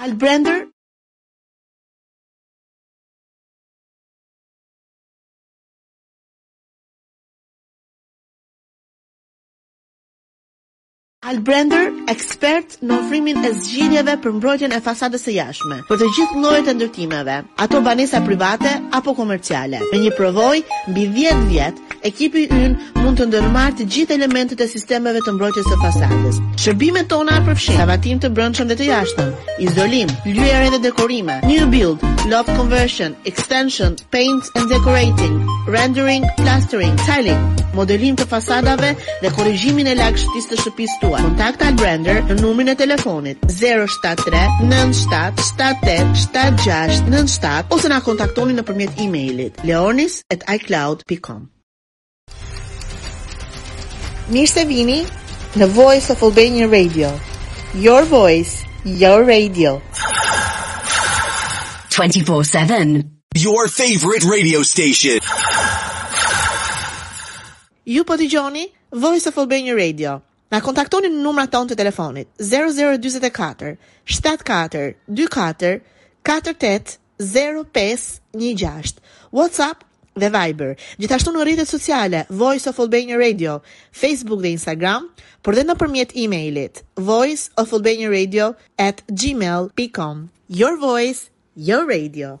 Albrender, ekspert në ofrimin e zgjidhjeve për mbrojtjen e fasadës së jashtme, për të gjithë llojet e ndërtimeve, ato banesa private apo komerciale, me një përvojë mbi 10 vjet Ekipi ynë mund të ndërmarrë të gjithë elementët e sistemeve të mbrojtjes së fasadës. Shërbimet tona përfshijnë suvatim të brendshëm dhe të jashtëm, izolim, lyerje dhe dekorime, new build, loft conversion, extension, paint and decorating, rendering, plastering, tiling, modelim të fasadave dhe korrigjimin e lagështisë së shtëpisë tuaj. Kontakto Albrender në numrin e telefonit 073 97 78 76 97 ose na kontaktoni nëpërmjet e-mailit leonis @icloud.com. Mirë se vini në Voice of Albania Radio. Your voice, your radio. 24/7. Your favorite radio station. Ju po dëgjoni Voice of Albania Radio. Na kontaktoni në numrat tonë të telefonit 0044 74 24 48 zero pesë një gjashtë WhatsApp dhe Viber, gjithashtu në rrjetet sociale Voice of Albania Radio, Facebook dhe Instagram, por dhe nëpërmjet e-mailit voiceofalbaniaradio at gmail dot com. Your voice, your radio.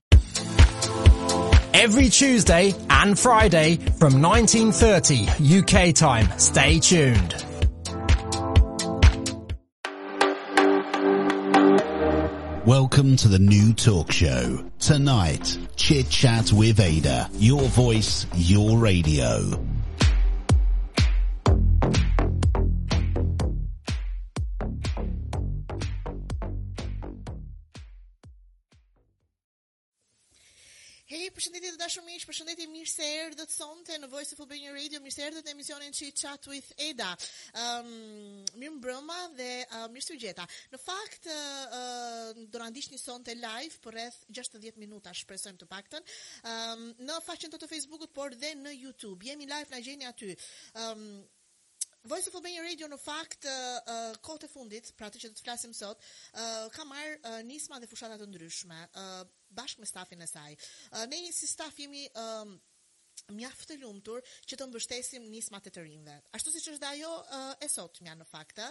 Every Tuesday and Friday from 19.30 UK time. Stay tuned. Welcome to the new talk show. Tonight, Chit Chat with Ada. Your voice, your radio. Hej, përshëndetje të dashur miq, përshëndetje mirë se erdhët sonte në Voice of Albania Radio, mirë se erdhët në emisionin Chit Chat with Eda. Ëm, um, mirë mbrëma dhe uh, mirë se ju gjeta. Në fakt, uh, do na ndiqni sonte live për rreth 60 minuta, shpresojmë të paktën. Ëm, um, në faqen tonë të Facebookut, por dhe në YouTube. Jemi live na gjeni aty. Ëm, um, Voice of Albania Radio në fakt kohët e fundit, për atë që do të flasim sot, ka marr nisma dhe fushata të ndryshme bashkë me stafin e saj. Ne si staf jemi mjaft të lumtur që të mbështesim nismat e të rinjve. Ashtu siç është dhe ajo e sotmja në fakt.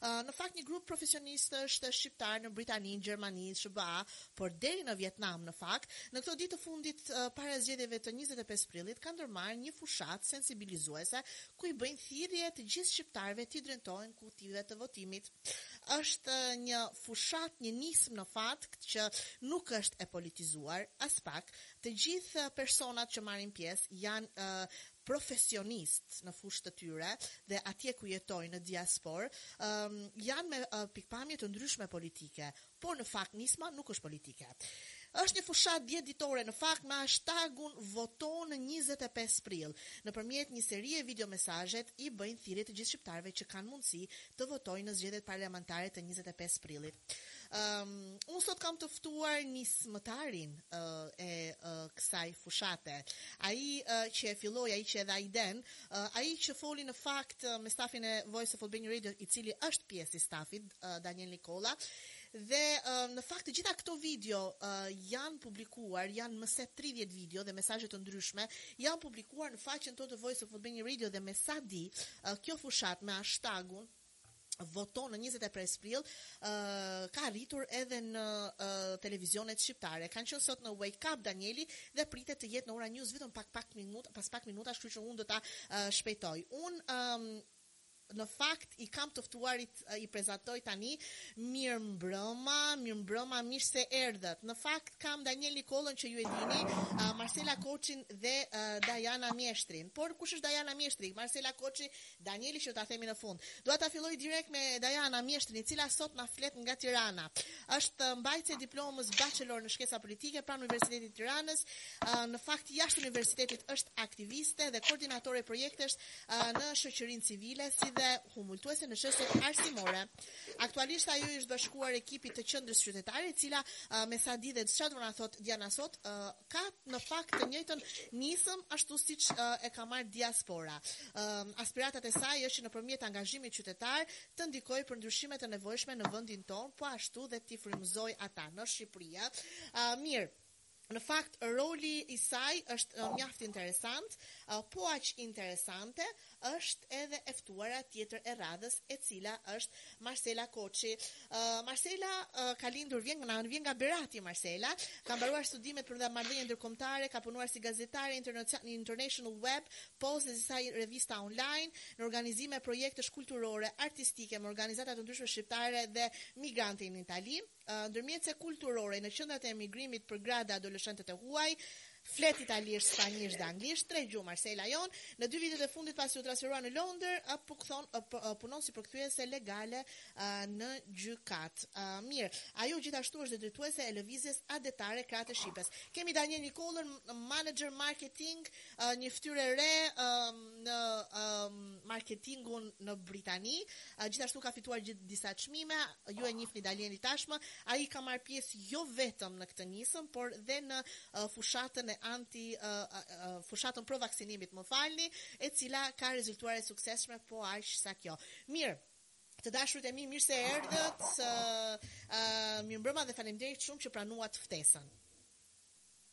Në fakt një grup profesionistësh shqiptar në Britani, Gjermani, SHBA, Por deri në Vietnam, në fakt, në këto ditë të fundit para zgjedhjeve të njëzet e pesë prillit kanë ndërmarrë një fushatë sensibilizuese ku i bëjnë thirrje të gjithë shqiptarëve t'i drejtohen kutive të votimit. Është një fushatë, një nismë në fakt që nuk është e politizuar aspak. Të gjithë personat që marrin pjesë janë profesionistë në fushë të tyre dhe atje ku jetojnë në diasporë janë me pikëpamje të ndryshme politike, por në fakt nisma nuk është politike. Është një fushatë dhjetë ditore në fakt me hashtagun Voto në njëzet e pesë prill. Nëpërmjet një serie videomesazhesh i bëjnë thirrje të gjithë shqiptarëve që kanë mundësi të votojnë në zgjedhjet parlamentare të njëzet e pesë prillit. Ëm, unë sot kam të ftuar nismëtarin e kësaj fushate. Ai që e filloi, ai që e dha idenë, ai që foli në fakt me stafin e Voice of Albania Radio, i cili është pjesë i stafit Daniel Nikolla dhe në fakt të gjitha këto video janë publikuar, janë më se 30 video dhe mesazhe të ndryshme, janë publikuar në faqen tonë të Voice of Albania Radio dhe me sa di, kjo fushatë me hashtagun Voto në 25 prill uh, ka arritur edhe në uh, televizionet shqiptare. Kanë qenë sot në Wake Up Danieli dhe pritet të jetë në Ora News vetëm pak pak minuta, pas pak minuta, kështu që unë do ta uh, shpejtoj. Unë um, Në fakt i kam të ftuarit i prezantoj tani Mirëmbrëma Mirëmbrëma mirë se erdhët Në fakt kam Daniel Nikollën që ju e dini Marsela Koçin dhe Dajana Mjeshtrin Por kush është Dajana Mjeshtri Marsela Koçi Danieli që do ta themi në fund Dua ta filloj direkt me Dajana Mjeshtrin e cila sot na flet nga Tirana Është mbajtëse e diplomës Bachelor në shkenca politike pranë Universitetit të Tiranës Në fakt jashtë universitetit është aktiviste dhe koordinatore projektesh në shoqërinë civile si dhe humultuese në çështjet arsimore. Aktualisht ajo i është bashkuar ekipit të Qëndresës Qytetare, e cila me sa di dhe çfarë do na thotë Dajana sot, ka në fakt të njëjtën nisëm ashtu siç e ka marrë diaspora. Aspiratat e saj është që nëpërmjet angazhimit qytetar të ndikojë për ndryshimet e nevojshme në vendin tonë, po ashtu dhe t'i frymëzojë ata në Shqipëri. Mirë, Në fakt roli i saj është mjaft interesant, po aq interesante është edhe e ftuara tjetër e radhës e cila është Marsela Koçi. Marsela ka lindur vjen nga vjen nga Berati Marsela, ka mbaruar studimet për marrëdhënie ndërkombëtare, ka punuar si gazetare në International Web Post dhe disa revista online, në organizime projektesh kulturore, artistike me organizata të ndryshme shqiptare dhe migrante në Itali. ndërmjetëse kulturore në qendrat e emigrimit për gratë dhe adoleshentët e huaj, flet italisht, spanjisht dhe anglisht, tre gjuhë Marsela jonë. Në dy vitet e fundit pasi u transferua në Londër, pukthon, punon si përkthyese legale në gjykatë. Mirë, ajo gjithashtu është dhe drejtuese e lëvizjes atdhetare Krahët e Shqipes. Kemi Daniel Nikollën, menaxher marketing ë një fytyrë e re ë në ë marketingun në Britani. Ë gjithashtu ka fituar gjithë disa çmime. Ju e njihni Danielin tashmë. Ai ka marrë pjesë jo vetëm në këtë nisëm, por dhe në ë fushatën e anti ë ë fushatën pro vaksinimit, më falni, e cila ka rezultuar e suksesshme po aq sa kjo. Mirë, të dashurit e mi, mirë se erdhët ë mirëmbrëma dhe faleminderit shumë që pranuat ftesën.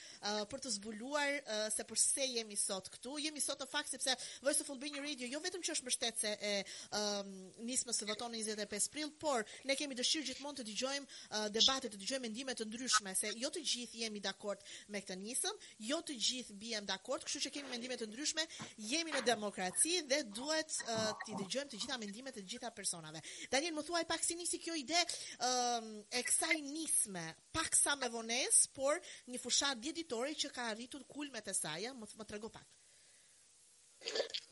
uh, për të zbuluar uh, se përse jemi sot këtu. Jemi sot në fakt sepse Voice of Albania Radio jo vetëm që është mbështetëse e um, nismës së voton 25 prill, por ne kemi dëshirë gjithmonë të dëgjojmë uh, debate, të dëgjojmë mendime të ndryshme se jo të gjithë jemi dakord me këtë nisëm, jo të gjithë biem dakord, kështu që kemi mendime të ndryshme, jemi në demokraci dhe duhet uh, t'i dëgjojmë të gjitha mendimet e të gjitha personave. Daniel, më thuaj pak si nisi kjo ide um, e kësaj nisme Paksa me vonesë, por një fushatë dhjetëditore që ka arritur kulmet e saj, ë? Më trego pak.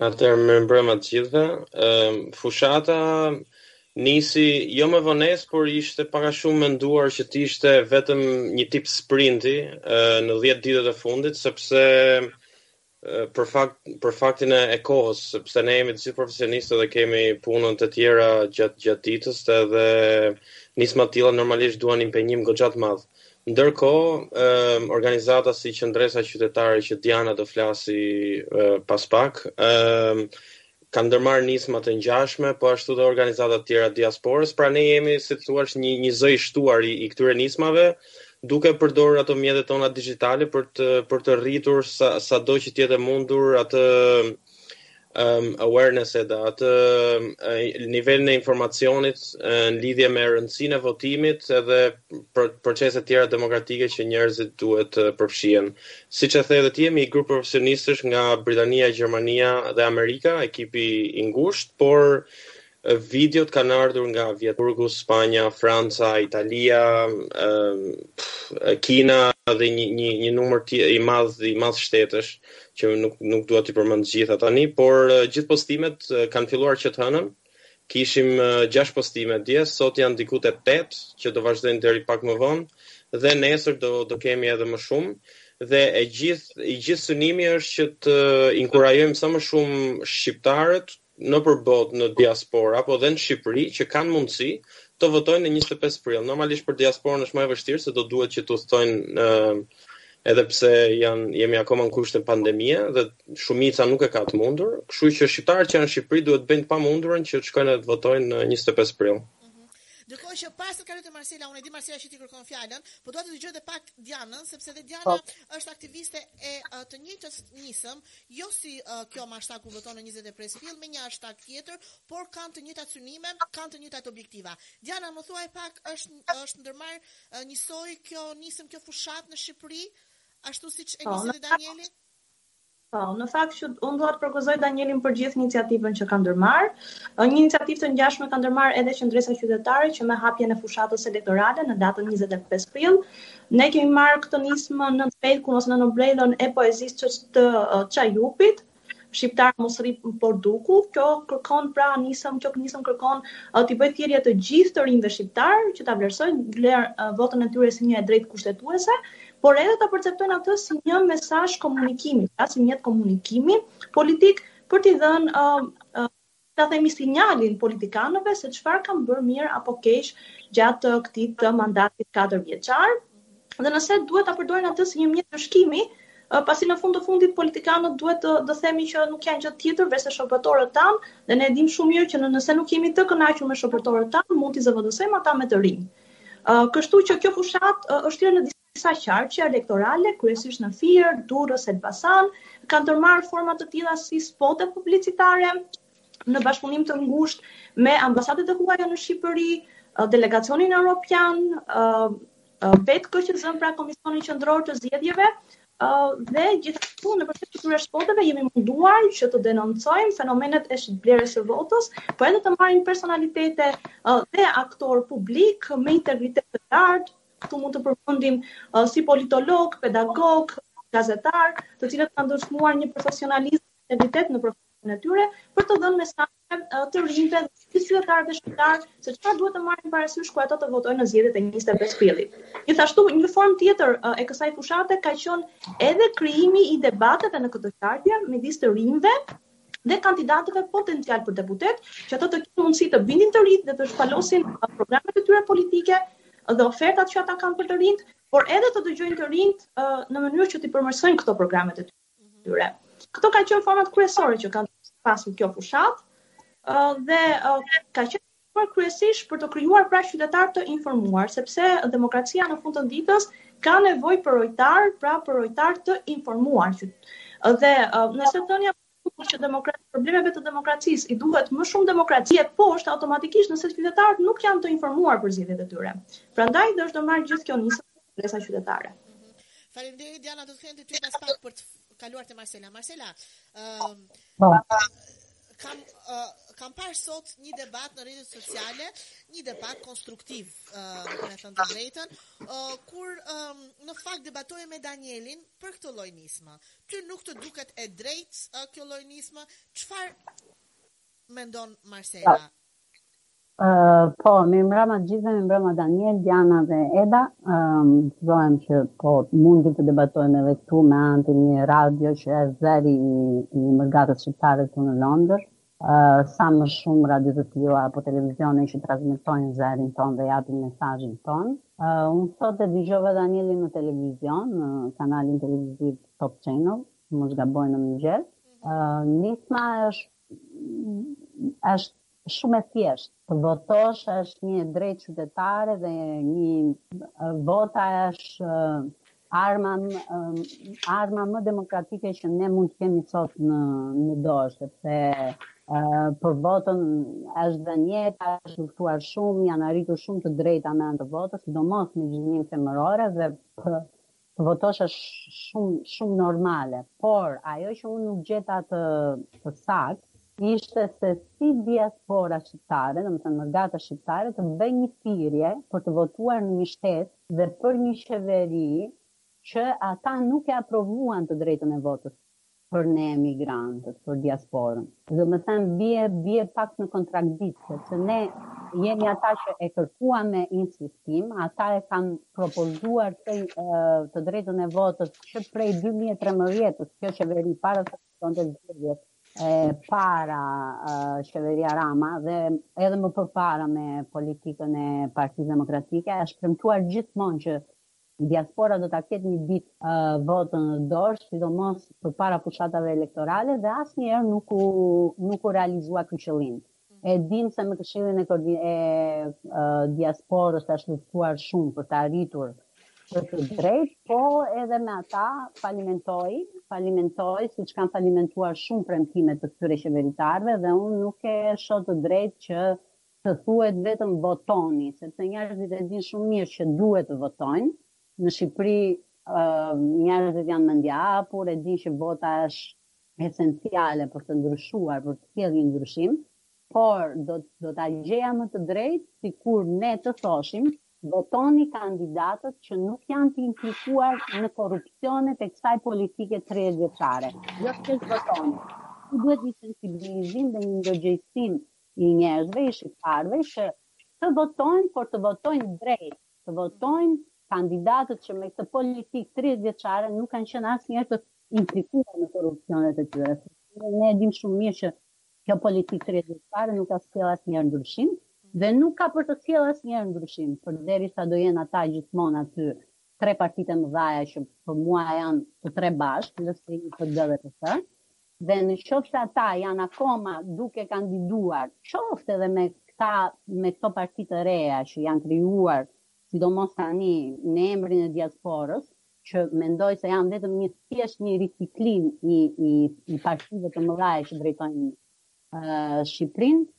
Atëherë, mirëmbrëma të gjithëve. Fushata nisi jo me vonesë, por ishte pak a shumë menduar që të ishte vetëm një tip sprinti në dhjetë ditët e fundit, sepse për fakt për faktin e, e kohës, sepse ne jemi të gjithë profesionistë dhe kemi punë të tjera gjatë gjatë ditës edhe nisma të tilla normalisht duan impenjim goxha të madh. Ndërkohë, um, organizata si Qëndresa Qytetare që Diana do flasi uh, pas pak, um, kanë ndërmarrë nisma të ngjashme, po ashtu dhe organizata të tjera të diasporës, pra ne jemi, si të thuash, një një zë i shtuar i i këtyre nismave, duke përdorur ato mjetet tona digjitale për të për të rritur sa sado që të jetë e mundur atë um, awareness edhe atë uh, nivelin e informacionit uh, në lidhje me rëndësinë e votimit edhe procese të tjera demokratike që njerëzit duhet të përfshihen. Siç e the edhe ti, jemi një grup profesionistësh nga Britania, Gjermania dhe Amerika, ekipi i ngushtë, por videot kanë ardhur nga Vjetburgu, Spanja, Franca, Italia, Kina dhe një një një numër i madh i madh shtetesh që nuk nuk dua t'i përmend të gjitha tani, por gjithë postimet kanë filluar që të hënën Kishim gjashtë postime dje, sot janë diku te tetë që do vazhdojnë deri pak më vonë dhe nesër do do kemi edhe më shumë dhe e gjithë i gjithë synimi është që të inkurajojmë sa më shumë shqiptarët nëpër botë në diasporë apo dhe në Shqipëri që kanë mundësi të votojnë në 25 prill. Normalisht për diasporën është më e vështirë se do duhet që të udhëtojnë edhe pse janë jemi akoma në kushte pandemie dhe shumica nuk e ka të mundur, kështu që shqiptarët që janë në Shqipëri duhet të bëjnë të pamundurën që të shkojnë dhe të votojnë në 25 prill. Ndërkohë që para se të kaloj te Marsela, unë e di Marsela që ti kërkon fjalën, po dua të dëgjoj edhe pak Dianën, sepse edhe Diana pa. Po. është aktiviste e uh, të njëjtës nisëm, jo si uh, kjo me hashtag unë votoj në 25 prill me një hashtag tjetër, por kanë të njëjtat synime, kanë të njëjtat objektiva. Diana më thuaj pak është është ndërmarr Ë njësoj kjo nisëm kjo fushat në Shqipëri, ashtu siç e nisi dhe Danieli? Po, në fakt që unë dua të përgëzoj Danielin për gjithë iniciativën që ka ndërmarr. Një iniciativë të ngjashme ka ndërmarr edhe Qëndresa Qytetare që me hapjen e fushatës elektorale në datën 25 prill, ne kemi marrë këtë nismë nën petkun ose nën ombrellën e poezisë së Çajupit, shqiptar mos rri por duku, kjo kërkon pra nisëm, kjo nisëm kërkon uh, t'i bëjë thirrje të gjithë të rinjve shqiptarë që ta vlerësojnë vler uh, votën e tyre si një e drejtë kushtetuese, por edhe ta perceptojnë atë si një mesazh komunikimi, pra si mjet komunikimi politik për t'i dhënë uh, uh, ta themi sinjalin politikanëve se çfarë kanë bërë mirë apo keq gjatë këtij të mandatit katërvjeçar. Dhe nëse duhet ta përdorin atë si një mjet ndëshkimi, pasi në fund të fundit politikanët duhet të do themi që nuk janë gjë tjetër veçse shërbëtorët tanë dhe ne e dimë shumë mirë që në, nëse nuk jemi të kënaqur me shërbëtorët tanë mund t'i zëvendësojmë ata me të rinj. Ë kështu që kjo fushatë është shtrirë në Disa qarqe elektorale, kryesisht në Fier, Durrës, Elbasan, kanë ndërmarrë forma të tilla si spote publicitare në bashkëpunim të ngushtë me ambasadat e huaja në Shqipëri, delegacionin europian, vetë KQZ-në pra Komisionin Qendror të Zgjedhjeve, dhe gjithashtu nëpërmjet këtyre spoteve jemi munduar që të denoncojmë fenomenet e shitblerjes së votës, por edhe të marrim personalitete dhe aktorë publik me integritet të lartë Këtu mund të përmendim si politologë, pedagogë, gazetarë, të cilët kanë dëshmuar një profesionalizëm dhe integritet në profesionin e tyre për të dhënë mesazhe të rinjve dhe qytetarëve shqiptarë se çfarë duhet të marrin parasysh kur ata të votojnë në zgjedhjet e njëzet e pesë prillit. Gjithashtu, një formë tjetër e kësaj fushate ka qenë edhe krijimi i debateve në këto qarqe midis të rinjve dhe kandidatëve potencialë për deputetë, që ata të kenë mundësi të bindin të rinjtë dhe të shpalosin programet e tyre politike dhe ofertat që ata kanë për të rinjtë, por edhe të dëgjojnë të rinjtë në mënyrë që t'i përmirësojnë këto programet e tyre. Këto kanë qenë format kryesore që ka pasur kjo fushatë dhe ka qenë por kryesisht për të krijuar pra qytetarë të informuar, sepse demokracia në fund të ditës ka nevojë për rojtarë, pra për rojtarë të informuar. Dhe nëse thënia që demokrat problemeve të demokracisë i duhet më shumë demokracie po është automatikisht nëse qytetarët nuk janë të informuar për zgjedhjet e tyre. Prandaj dhe është ndërmarrë gjithë kjo nismë qytetare. Faleminderit Diana, do të kthehem te ty pas pak për të kaluar te Marcela. Marcela, ëm um, kam uh, kam parë sot një debat në rrjetet sociale, një debat konstruktiv, uh, me thënë të drejtën, uh, kur um, në fakt debatoje me Danielin për këtë lloj nismë. Ty nuk të duket e drejtë uh, kjo lloj nismë? Çfarë mendon Marcela? Po, mirë mbrëma të gjithëve, mirë mbrëma Daniel, Diana dhe Eda. Gëzohem që po mundemi të debatojmë edhe këtu me anë të një radio që është zëri i, i mërgatës shqiptare këtu në Londër. Uh, sa më shumë radio të tilla apo televizione që transmetojnë zërin tonë dhe japin mesazhin tonë. Uh, unë sot e dëgjova Danielin në televizion, në kanalin televiziv Top Channel, mos gaboj në mëngjes. Uh, nisma është Është shumë e thjeshtë. Të votosh është një e drejtë qytetare dhe një vota është arma arma më demokratike që ne mund të kemi sot në në dorë sepse për votën është dhënë jeta, është luftuar shumë, janë arritur shumë të drejta me anë të votës, sidomos me gjininë femërore dhe për Të votosh është shumë shumë normale, por ajo që unë nuk gjeta të të saktë ishte se si diaspora shqiptare, domethënë mërgata shqiptare të bëjë një thirrje për të votuar në një shtet dhe për një qeveri që ata nuk e aprovuan të drejtën e votës. për ne emigrantët, për diasporën. Domethënë bie bie pak në kontradiktë, sepse ne jemi ata që e kërkuam me insistim, ata e kanë propozuar të, të drejtën e votës që prej 2013-ës, kjo qeveri para se të fitonte zgjedhjet e para qeveria Rama dhe edhe më përpara me politikën e Partisë Demokratike, është premtuar gjithmonë që Diaspora do ta ketë një ditë votën në dorë, sidomos përpara fushatave elektorale dhe asnjëherë nuk u nuk u realizua ky qëllim. E dimë se me Këshillin e e diasporës është luftuar shumë për ta arritur këtë të drejtë, po edhe me ata falimentoi, falimentoi, siç kanë falimentuar shumë premtime të këtyre qeveritarëve dhe unë nuk e shoh të drejtë që të thuhet vetëm votoni, sepse njerëzit e dinë shumë mirë që duhet të votojnë, në Shqipëri njerëzit janë mendjehapur, e dinë që vota është esenciale për të ndryshuar, për të sjellë një ndryshim, por do, do ta gjeja më të drejtë sikur ne të thoshim votoni kandidatët që nuk janë të implikuar në korrupsionet e kësaj politike 30 vjeçare. Jo thjesht votoni. Ku duhet një sensibilizim dhe një ndërgjegjësim i njerëzve, i shqiptarëve që të votojnë, por të votojnë drejt, të votojnë kandidatët që me këtë politikë 30 vjeçare nuk kanë qenë asnjëherë të implikuar në korrupsionet e tyre. Ne e dimë shumë mirë që kjo politikë 30 vjeçare nuk ka sjellë asnjëherë ndryshim dhe nuk ka për të sjellë asnjëherë ndryshim, përderisa do jenë ata gjithmonë aty tre partitë e mëdha që për mua janë të tre bashkë, LSI, PD dhe PS. Dhe në qoftë se ata janë akoma duke kandiduar, qoftë edhe me këta, me këto parti të reja që janë krijuar, sidomos tani në emrin e diasporës, që mendoj se janë vetëm një thjesht një riciklim i i partive të mëdha që drejtojnë Shqipërinë,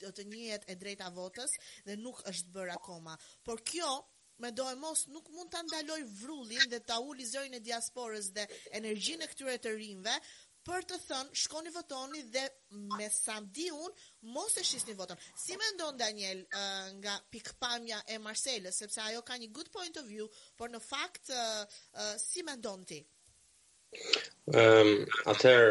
do të njihet e drejta votës dhe nuk është bërë akoma. Por kjo, me do e mos, nuk mund ta ndalojë vrullin dhe ta uli zërin e diasporës dhe energjinë e këtyre të rinjve për të thënë shkoni votoni dhe me sa di unë mos e shisni votën. Si mendon Daniel nga pikëpamja e Marselës, sepse ajo ka një good point of view, por në fakt si mendon ti? Ehm, um, atëherë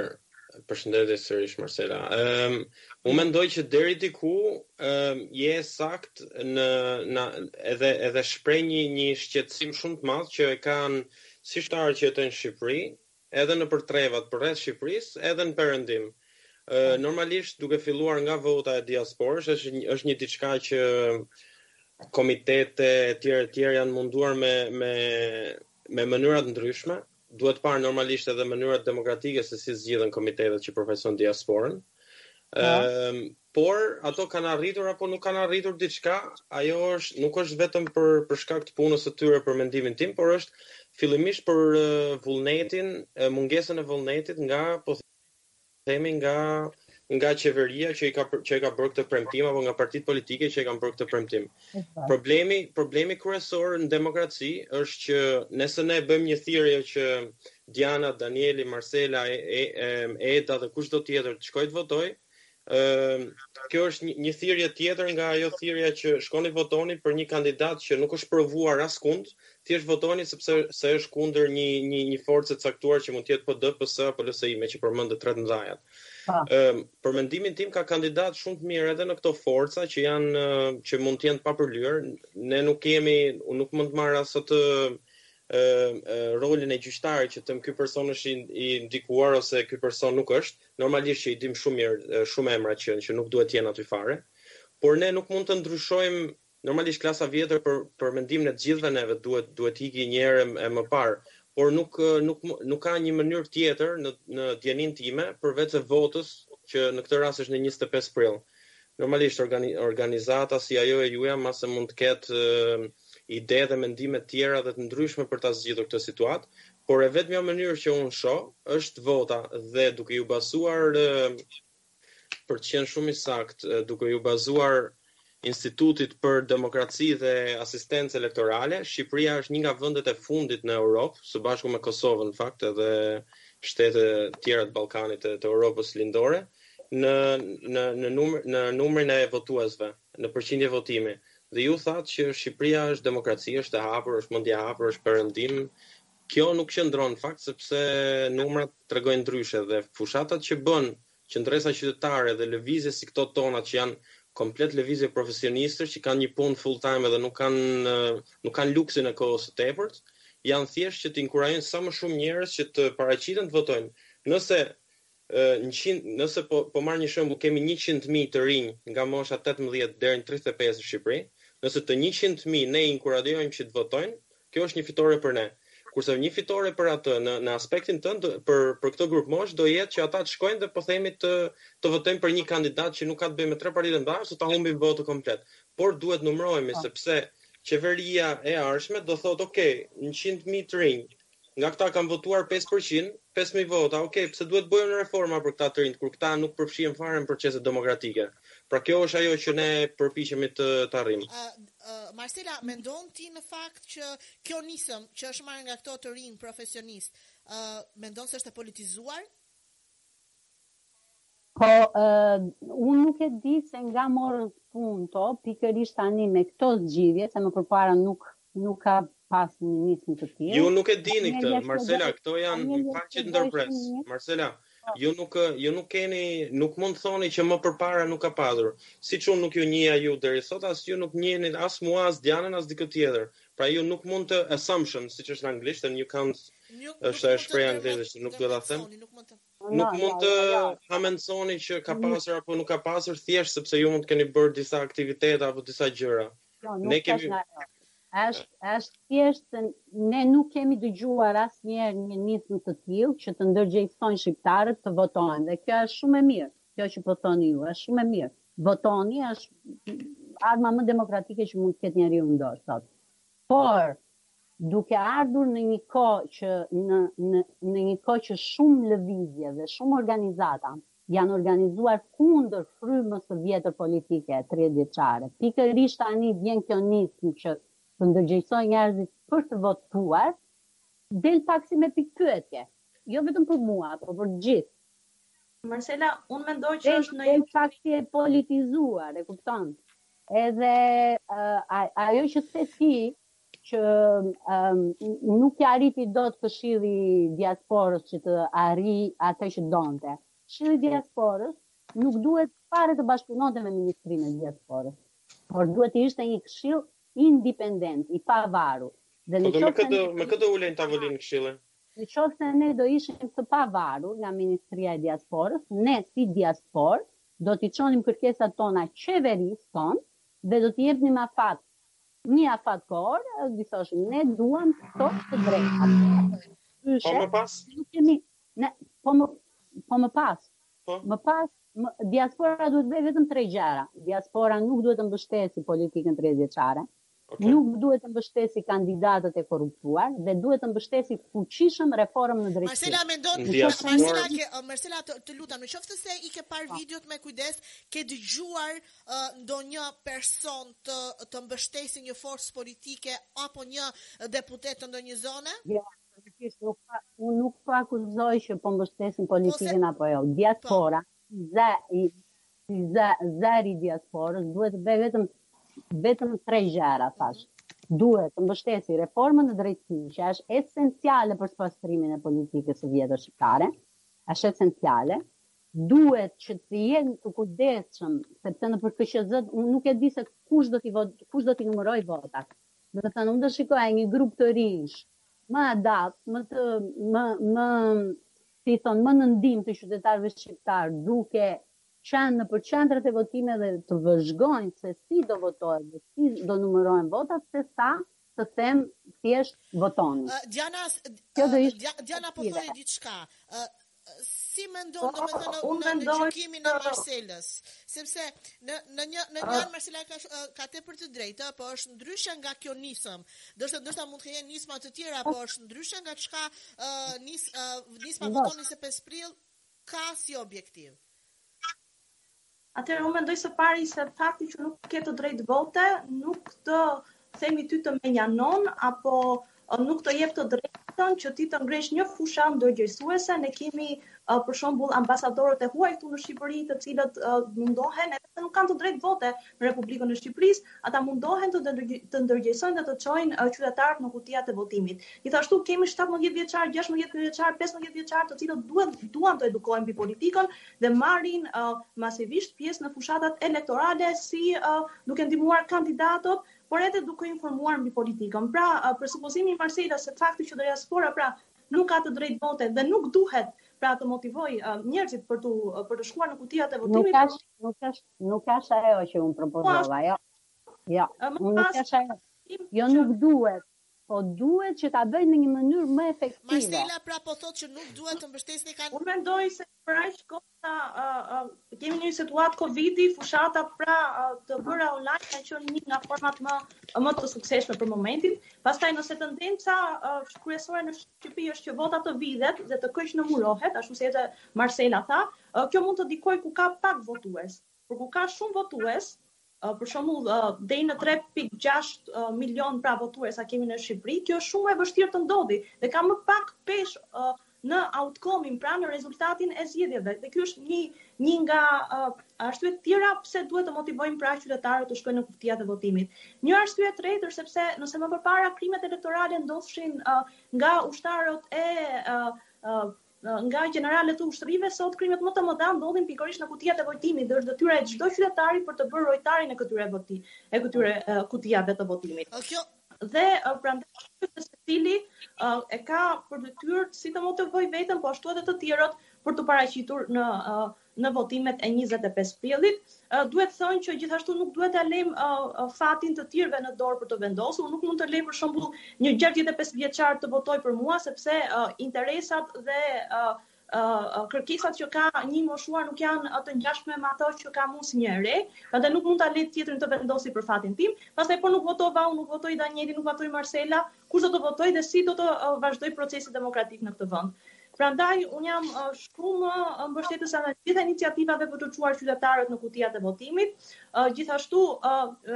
përshëndetje sërish Marcela. Ehm, um, unë mendoj që deri diku ehm um, je e saktë në në edhe edhe shpreh një një shqetësim shumë të madh që e kanë si shqiptarët që jetojnë në Shqipëri, edhe nëpër trevat përreth Shqipërisë, edhe në perëndim. Ë uh, normalisht duke filluar nga vota e diasporës, është është një diçka që komitete etj etj janë munduar me me me mënyra të ndryshme, duhet parë normalisht edhe mënyrat demokratike se si zgjidhen komitetet që përfaqësojnë diasporën. Ë, por ato kanë arritur apo nuk kanë arritur diçka, ajo është nuk është vetëm për për shkak të punës së tyre për mendimin tim, por është fillimisht për vullnetin, mungesën e vullnetit nga po themi nga nga qeveria që i ka që e ka bërë këtë premtim apo nga partitë politike që e kanë bërë këtë premtim. Problemi problemi kryesor në demokraci është që nëse ne bëjmë një thirrje që Diana, Danieli, Marcela, e, e, e, Eda dhe kushdo tjetër të shkojë të votojë, ë kjo është një, një thirrje tjetër nga ajo thirrja që shkoni votoni për një kandidat që nuk është provuar askund, Thjesht votoni sepse se është kundër një një një force të caktuar që mund të jetë PD, PS apo LSI, meqë përmendët tre të mëdhajat. Po. Ëm, për mendimin tim ka kandidatë shumë të mirë edhe në këto forca që janë që mund të jenë të papërlyer. Ne nuk jemi, unë nuk mund të marr as atë ë rolin e gjyqtarit që të them ky person është i, i ndikuar ose ky person nuk është. Normalisht që i dimë shumë mirë shumë emra që që nuk duhet të jenë aty fare. Por ne nuk mund të ndryshojmë Normalisht klasa e vjetër për për mendimin e të gjithëve neve duhet duhet të iki një herë e më parë, por nuk nuk nuk ka një mënyrë tjetër në në dijenin time përveçse votës që në këtë rast është në njëzet e pesë prill. Normalisht organi organizata si ajo e juaja mbase mund të ketë ide dhe mendime të tjera dhe të ndryshme për ta zgjidhur këtë situatë, por e vetmja mënyrë që unë shoh është vota dhe duke iu bazuar për të qenë shumë i saktë, duke iu bazuar Institutit për Demokraci dhe Asistencë Elektorale, Shqipëria është një nga vendet e fundit në Europë, së bashku me Kosovën në fakt edhe shtete të tjera të Ballkanit e të Europës Lindore, në në në numër në numrin e votuesve, në përqindje votimi. Dhe ju thatë që Shqipëria është demokraci, është e hapur, është mendje e hapur, është perëndim, Kjo nuk qëndron në fakt sepse numrat tregojnë ndryshe dhe fushatat që bën Qëndresa Qytetare dhe lëvizje si këto tona që janë komplet lëvizje profesionistësh që kanë një punë full time dhe nuk kanë nuk kanë luksin e kohës së tepërt, janë thjesht që të inkurajojnë sa më shumë njerëz që të paraqiten të votojnë. Nëse njëqind nëse po po marr një shembull kemi njëqind mijë të rinj nga mosha tetëmbëdhjetë deri në tridhjetë e pesë në Shqipëri, nëse të njëqind mijë ne i inkurajojmë që të votojnë, kjo është një fitore për ne. Kurse një fitore për atë në në aspektin tënd për për këtë grupmoshë do jetë që ata të shkojnë dhe po themi të të votojnë për një kandidat që nuk ka të bëjë me tre partitë e mëdha ose ta humbin votën komplet. Por duhet numërohemi po. sepse qeveria e ardhshme do thotë ok, njëqind mijë të rinj, Nga këta kanë votuar pesë përqind, pesë mijë vota, ok, pse duhet të bëjmë reforma për këta të rinjtë, kur këta nuk përfshihen fare në proceset demokratike. Pra kjo është ajo që ne përpiqemi të të arrijmë. Ë, ë, Marsela, mendon ti në fakt që kjo nismë që është marrë nga këto të rinj profesionistë, ë, mendon se është e politizuar? Po unë nuk e di se nga morën shkas këto, pikërisht tani me këto zgjidhje, se më përpara nuk nuk ka pas një nismë të tillë. Ju nuk e dini këtë, Marsela, këto janë fal që të ndërpres. Marsela, po. ju nuk ju nuk keni, nuk mund të thoni që më përpara nuk ka pasur. Siç unë nuk ju njihja ju deri sot, as ju nuk njihnit as mua, as Dianën, as dikë tjetër. Pra ju nuk mund të assumption, siç është në anglisht, and you can't është ajo shprehja angleze që nuk duhet ta them. Nuk mund të Nuk mund të hamendësoni që ka mm. pasur apo nuk ka pasur thjesht sepse ju mund të keni bërë disa aktivitete apo disa gjëra. Jo, nuk ne kemi është është thjesht ne nuk kemi dëgjuar asnjëherë një nismë të tillë që të ndërgjegjësojnë shqiptarët të votojnë dhe kjo është shumë e mirë. Kjo që po thoni ju është shumë e mirë. Votoni është arma më demokratike që mund të ketë njeriu në dorë sot. Por Duke ardhur në një kohë që në në në një kohë që shumë lëvizje dhe shumë organizata janë organizuar kundër frymës së vjetër politike tridhjetëvjeçare, pikërisht tani vjen kjo nismë që të ndërgjegjësojë njerëzit për të votuar, del pak si me pikëpyetje, jo vetëm për mua, por për të gjithë. Marcela, unë mendoj që është në një Del pak si e politizuar, e kupton? Edhe ë a- ajo që the ti, që nuk ia arriti dot këshilli i diasporës që të arrijë atë që donte. Këshilli i diasporës nuk duhet fare të bashkëpunonte me Ministrinë e Diasporës, por duhet të ishte një këshill independent, i pavarur. Dhe po në qoftë këtë me këtë ulen në tavolinë këshillin. Në qoftë se ne do ishim të pavarur nga Ministria e Diasporës, ne si diasporë do t'i çonim kërkesat tona qeverisë tonë dhe do t'i jepnim afat Një afat kohor, do t'i thoshim, ne duam këto të drejta. Po më pas? Nuk kemi, ne, po më, po më pas. Po? Më pas, më, diaspora duhet të bëjë vetëm tre gjëra. Diaspora nuk duhet të mbështesi politikën 30 vjeçare. Okay. Nuk duhet të mbështesi kandidatët e korruptuar dhe duhet të mbështesi fuqishëm reformën në drejtësi. Marcela mendon, Marcela ke Marcela të, të lutem, në qoftë se i ke parë po. videot me kujdes, ke dëgjuar ndonjë person të të mbështesi një forcë politike apo një deputet të ndonjë zone? Jo, absolutisht nuk po, unë nuk po akuzoj që po mbështesin politikën apo jo. Diaspora, zë, zë, zëri i diasporës duhet të bëjë vetëm vetëm tre gjëra thashë. Duhet të mbështesi reformën në drejtësi, që është esenciale për spastrimin e politikës së vjetër shqiptare, është esenciale, Duhet që të jenë të kujdesshëm, sepse nëpër KQZ-të nuk e di se kush do t'i vot, kush do t'i numërojë votat. Domethënë unë do shikoja një grup të rinjsh më adapt, më të, më, më, si i thonë, më në ndihmë të qytetarëve shqiptarë, duke qenë nëpër qendrat e votimeve dhe të vëzhgojnë se si do votohet dhe si do numërohen votat, sesa të them thjesht votoni. Ë, Diana, Kjo do ë, ishte Dia- Diana po thoje diçka. Ë, Si mendon do të thonë në në gjykimin e Marselës, sepse në në një në një ah. Marsela ka ka tepër të drejtë, po është ndryshe nga kjo nismë. Do të ndoshta mund të kenë nisma të tjera, po është ndryshe nga çka uh, nis uh, nisma Voto 25 prill ka si objektiv. Atëherë unë mendoj së pari se fakti që nuk ke të drejtë vote nuk të themi ty të menjanon apo nuk të jep të drejtën që ti të ngresh një fushatë ndërgjegjësuese. Ne kemi për shembull ambasadorët e huaj këtu në Shqipëri, të cilët mundohen edhe pse nuk kanë të drejtë vote në Republikën e Shqipërisë, ata mundohen të të ndërgjegjësojnë dhe të çojnë qytetarët në kutijat e votimit. Gjithashtu kemi 17 vjeçar, 16 vjeçar, 15 vjeçar, të cilët duhet duan të edukohen mbi politikën, dhe marrin masivisht pjesë në fushatat elektorale si duke ndihmuar kandidatët, por edhe duke informuar mbi politikën. Pra, presupozimi i Marselës se fakti që diaspora pra nuk ka të drejtë vote dhe nuk duhet pra të motivojë njerëzit për të për të shkuar në kutijat e votimit. Nuk është, nuk është, nuk është ajo që unë propozova, jo. Jo, unë nuk është ajo. Jo nuk duhet, po duhet që ta bëjnë në një mënyrë më efektive. Marsela pra po thotë që nuk duhet të mbështesni kanë Unë mendoj se Për aq kohë sa kemi një situatë Covidi, fushata pra të bëra online kanë qenë një nga format më më të suksesshme për momentin. Pastaj nëse tendenca uh, kryesore në Shqipëri është që vota të vidhet dhe të keqnumërohet, ashtu si edhe Marsela tha, uh, kjo mund të ndikojë ku ka pak votues. Por ku ka shumë votues, për shembull deri në 3.6 milion pra votues sa kemi në Shqipëri, kjo është shumë e vështirë të ndodhi dhe ka më pak pesh në outcome-in, pra në rezultatin e zgjedhjeve. Dhe ky është një një nga uh, arsyet tjera pse duhet të motivojmë pra qytetarët të shkojnë në kutijat e votimit. Një arsye tjetër është sepse nëse më përpara krimet elektorale ndodhshin uh, nga ushtarët e uh, uh, Nga gjeneralët e ushtrive, sot krimet më të mëdha ndodhin pikërisht në kutijat e votimit dhe është detyra e çdo qytetari për të bërë rojtarin e këtyre voti, e këtyre kutijave të votimit. Dhe prandaj duhet që secili e ka për detyrë si të motivojë veten, po ashtu edhe të tjerët për t'u paraqitur në në votimet e njëzet e pesë prillit. Duhet thënë që gjithashtu nuk duhet ta lejmë fatin të tjerëve në dorë për të vendosur. Unë nuk mund të lej për shembull një gjashtëdhjetë e pesë vjeçar të votojë për mua sepse interesat dhe kërkesat që ka një i moshuar nuk janë të ngjashme me ato që kam unë si një e re, prandaj nuk mund ta lej tjetrin të vendosi për fatin tim. Pastaj po nuk votova unë, nuk votoi Danieli, nuk votoi Marsela, Kush do të votojë dhe si do të vazhdojë procesi demokratik në këtë vend. Prandaj un jam shumë mbështetëse e gjitha iniciativave për të çuar qytetarët në kutijat e votimit. Gjithashtu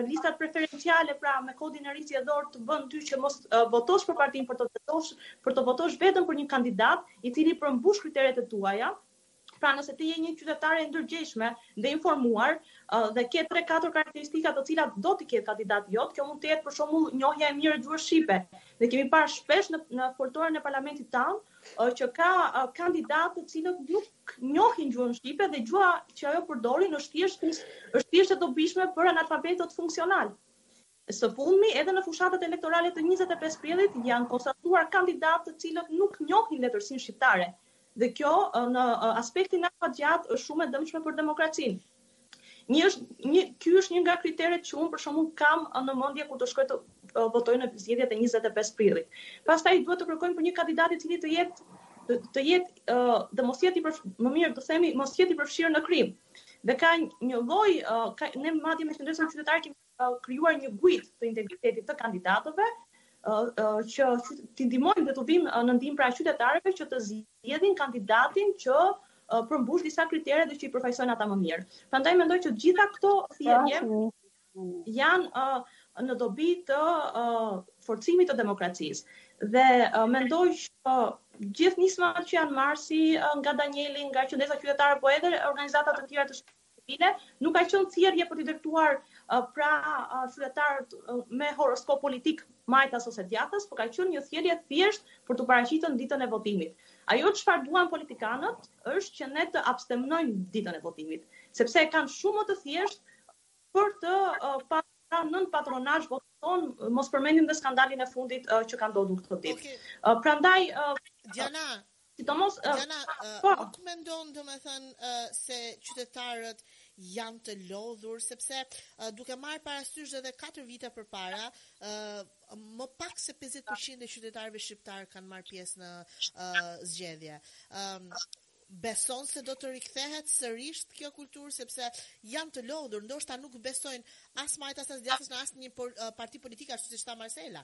listat preferenciale pra me kodin e ri zgjedhor të bën ty që mos votosh për partinë për të votosh për të votosh vetëm për një kandidat i cili përmbush kriteret e tuaja. Pra nëse ti je një qytetare e ndërgjegjshme dhe e informuar dhe ke 3-4 karakteristika të cilat do t'i ketë kandidati jot, kjo mund të jetë për shembull njohja e mirë e gjuhës shqipe. Ne kemi parë shpesh në në foltoren e parlamentit tonë që ka kandidatë të cilët nuk njohin gjuhën shqipe dhe gjuha që ata përdorin është thjesht është thjesht e dobishme për analfabetët funksionalë. Së fundmi, edhe në fushatat elektorale të njëzet e pesë prillit janë konstatuar kandidatë të cilët nuk njohin letërsinë shqiptare dhe kjo në aspektin afatgjatë është shumë e dëmshme për demokracinë. Një është një ky është një nga kriteret që unë për shembull kam në mendje kur të shkoj të votoj në zgjedhjet e njëzet e pesë prillit. Pastaj duhet të kërkojmë për një kandidat i cili të jetë të jetë dhe mos jetë i përf... më mirë të themi mos jetë i përfshirë në krim. Dhe ka një lloj ka ne madje me Qëndresën Qytetare kemi krijuar një guidë të integritetit të kandidatëve që t'i ndihmojmë dhe t'u vijmë në ndihmë pra qytetarëve që të zgjedhin kandidatin që përmbush disa kritere dhe që i përfaqësojnë ata më mirë. Prandaj mendoj që gjitha këto thirrje janë në dobi të forcimit të demokracisë. Dhe mendoj që gjithë nismat që janë marrë si nga Danieli, nga Qëndresa Qytetare, po edhe organizata të tjera të shoqërisë civile, nuk ka qenë thirrje për t'i drejtuar pra qytetarët me horoskop politik majtas ose djathtas, por ka qenë një thirrje thjesht për t'u paraqitur në ditën e votimit. Ajo çfarë duan politikanët është që ne të abstenojmë ditën e votimit, sepse e kanë shumë më të thjeshtë për të pasur pra nën patronazh votën tonë, mos përmendim dhe skandalin e fundit që ka ndodhur këto ditë. Prandaj Diana, Sidomos ë Jana, uh, po. nuk mendon domethënë uh, se qytetarët janë të lodhur sepse uh, duke marrë parasysh edhe 4 vite përpara, ë uh, më pak se 50% e qytetarëve shqiptarë kanë marrë pjesë në uh, zgjedhje. Ëm um, beson se do të rikthehet sërish kjo kulturë sepse janë të lodhur, ndoshta nuk besojnë as majtas as djathtas në asnjë uh, parti politike ashtu siç tha Marsela.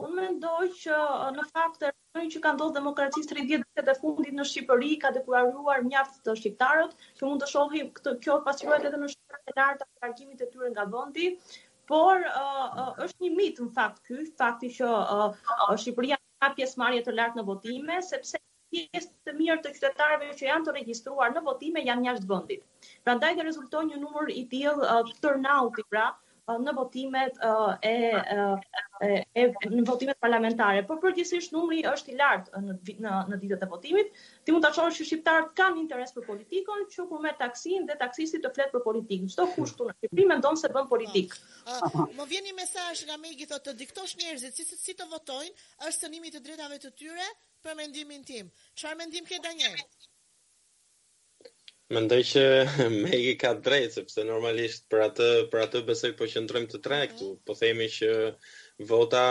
Unë mendoj që në fakt rënia që i ka ndodhur demokracisë tridhjetë vitet e fundit në Shqipëri ka dekurajuar mjaft shqiptarët, që mund të shohim këtë kjo pasqyrohet edhe në shifrat e larta të largimit të tyre nga vendi, por është një mit në fakt ky fakti që Shqipëria ka pjesëmarrje të lartë në votime, sepse pjesë të mirë të qytetarëve që janë të regjistruar në votime janë jashtë vendit. Prandaj dhe rezulton një numër i tillë turnout-i pra në votimet e e në votimet parlamentare, por përgjithsisht numri është i lartë në në në ditët e votimit. Ti mund ta shohësh që shqiptarët kanë interes për politikën, që kur merr taksinë dhe taksisti të flet për politikë. Çdo kush këtu në Shqipëri mendon se bën politikë. Po. Më vjen një mesazh nga Megi thotë të diktosh njerëzit si si të votojnë është cënim i të drejtave të tyre, Për mendimin tim. Çfarë mendim ke Daniel? Mendoj që Megi ka të drejtë, sepse normalisht për atë, për atë besoj po qëndrojmë të tre këtu. Mhm. Po themi që vota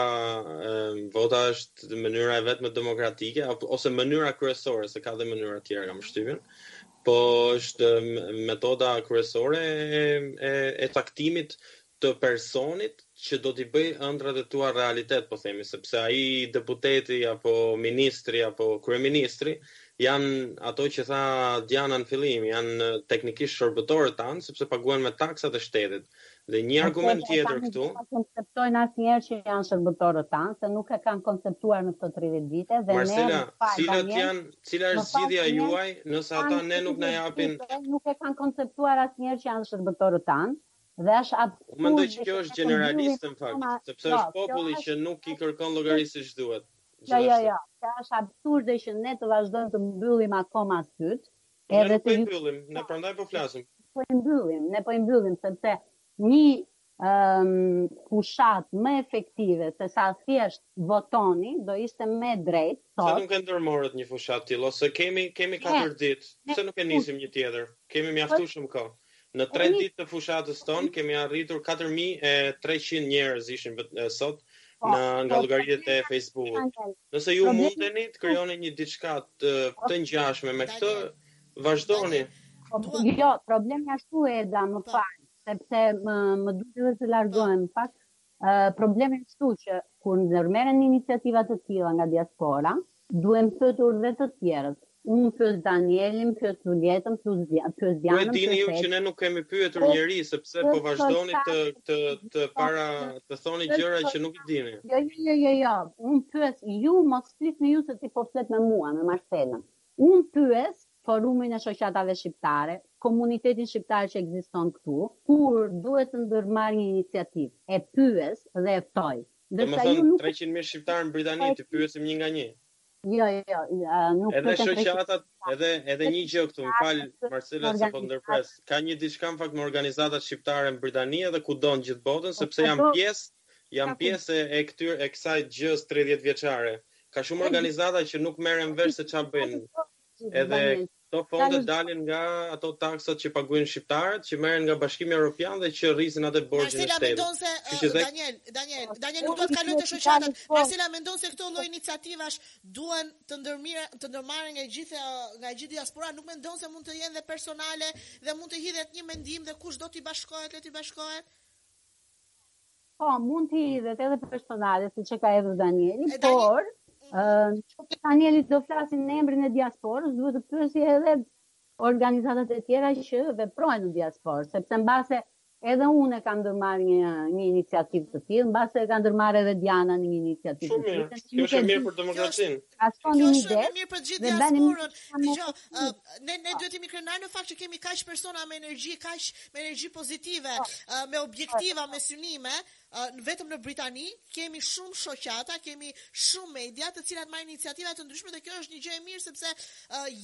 vota është mënyra e vetme demokratike ose mënyra kryesore, se ka dhe mënyra të tjera kam mhm. shtypin. Po është metoda kryesore e e, e caktimit të personit që do t'i bëjë ëndrrat e tua realitet, po themi, sepse ai deputeti apo ministri apo kryeministri janë ato që tha Diana në fillim, janë teknikisht shërbëtorët tanë sepse paguhen me taksat e shtetit. Dhe një argument tjetër këtu. Ata nuk e kanë konceptuar asnjëherë që janë shërbëtorët tanë, se nuk e kanë konceptuar në këto tridhjetë vite dhe ne Marsela, cilat janë, cila është zgjidhja juaj nëse ata ne nuk na japin? Nuk e kanë konceptuar asnjëherë që janë shërbëtorët tanë. Dhe është absurd. Unë mendoj që kjo është gjeneraliste në fakt, sepse është populli që nuk i kërkon llogari siç duhet. Jo, jo, jo. Kjo është absurde që ne të vazhdojmë të mbyllim akoma sytë. Po ne nuk po i mbyllim, ne prandaj po flasim. Po i mbyllim, ne po i mbyllim sepse një fushatë më efektive se sa thjesht votoni do ishte më e drejtë. Pse nuk e ndërmorët një fushatë të tillë ose kemi kemi katër ditë, pse nuk e nisim një tjetër? Kemi mjaftueshëm kohë. Në tre ditë të fushatës tonë kemi arritur katër mijë e treqind njerëz ishin sot në nga llogaritë e Facebook-ut. Nëse ju mundeni të krijoni një diçka të të ngjashme me këtë, vazhdoni. Jo, problemi ashtu Eda, më fal, sepse më më duhet edhe të largohem pak. Problemi është këtu që kur ndërmerren iniciativa të tilla nga diaspora, duhen pyetur dhe të tjerët. Unë pyes Danielin, pyes Zhuljetën, pyes Dianën, pyes Eqin. Ku e dini ju që ne nuk kemi pyetur njeri, sepse po vazhdoni të të para të thoni gjëra që nuk i dini. Jo, jo, jo, jo, unë pyes ju, mos flisni ju se ti po flet me mua, me Marselën. Unë pyes forumin e shoqatave shqiptare, komunitetin shqiptar që ekziston këtu, kur duhet të ndërmarrë një iniciativë, e pyes dhe e ftoj. Ndërsa ju nuk. Domethënë, treqind mijë shqiptarë në Britani, t'i pyesim një nga një? Jo, jo, nuk pyeten treqind mijë shqiptarë. Edhe shoqatat, edhe një gjë këtu, më fal Marcela se po të ndërpres, ka një diçka në fakt me organizatat shqiptare në Britani edhe kudo në gjithë botën, sepse jam pjesë, jam pjesë e këtyre, e kësaj gjësë tridhjetë vjeçare. Ka shumë organizata që nuk merren vesh se ça bëjnë. Edhe këto fonde dalin nga ato taksat që paguajnë shqiptarët, që merren nga Bashkimi Europian dhe që rrisin atë borxhin e shtetit. Kështu që dhe. Marcela mendon se këto lloj iniciativash duhen të të ndërmerren nga gjithë nga e gjithë diaspora, nuk mendon se mund të jenë dhe personale dhe mund të hidhet një mendim dhe kush do t'i bashkohet le t'i bashkohet? Po, mund të hidhet edhe personale, siç e ka edhe Danieli, por, që po Danieli do flasi në emrin e diasporës, duhet të pyesi edhe organizatat e tjera që veprojnë në diasporë, sepse mbase edhe unë e kam ndërmarrë një, një iniciativë të tillë, mbase e ka ndërmarrë edhe Diana një iniciativë të tillë. Shumë mirë, kjo është mirë për demokracinë. Shumë mirë ide. Është mirë për gjithë diasporën. Dëgjo, ne ne duhet të jemi krenar në fakt që kemi kaq persona me energji, kaq me energji pozitive, po. me objektiva, me synime, vetëm në Britani kemi shumë shoqata, kemi shumë media të cilat marrin iniciativa të ndryshme dhe kjo është një gjë e mirë sepse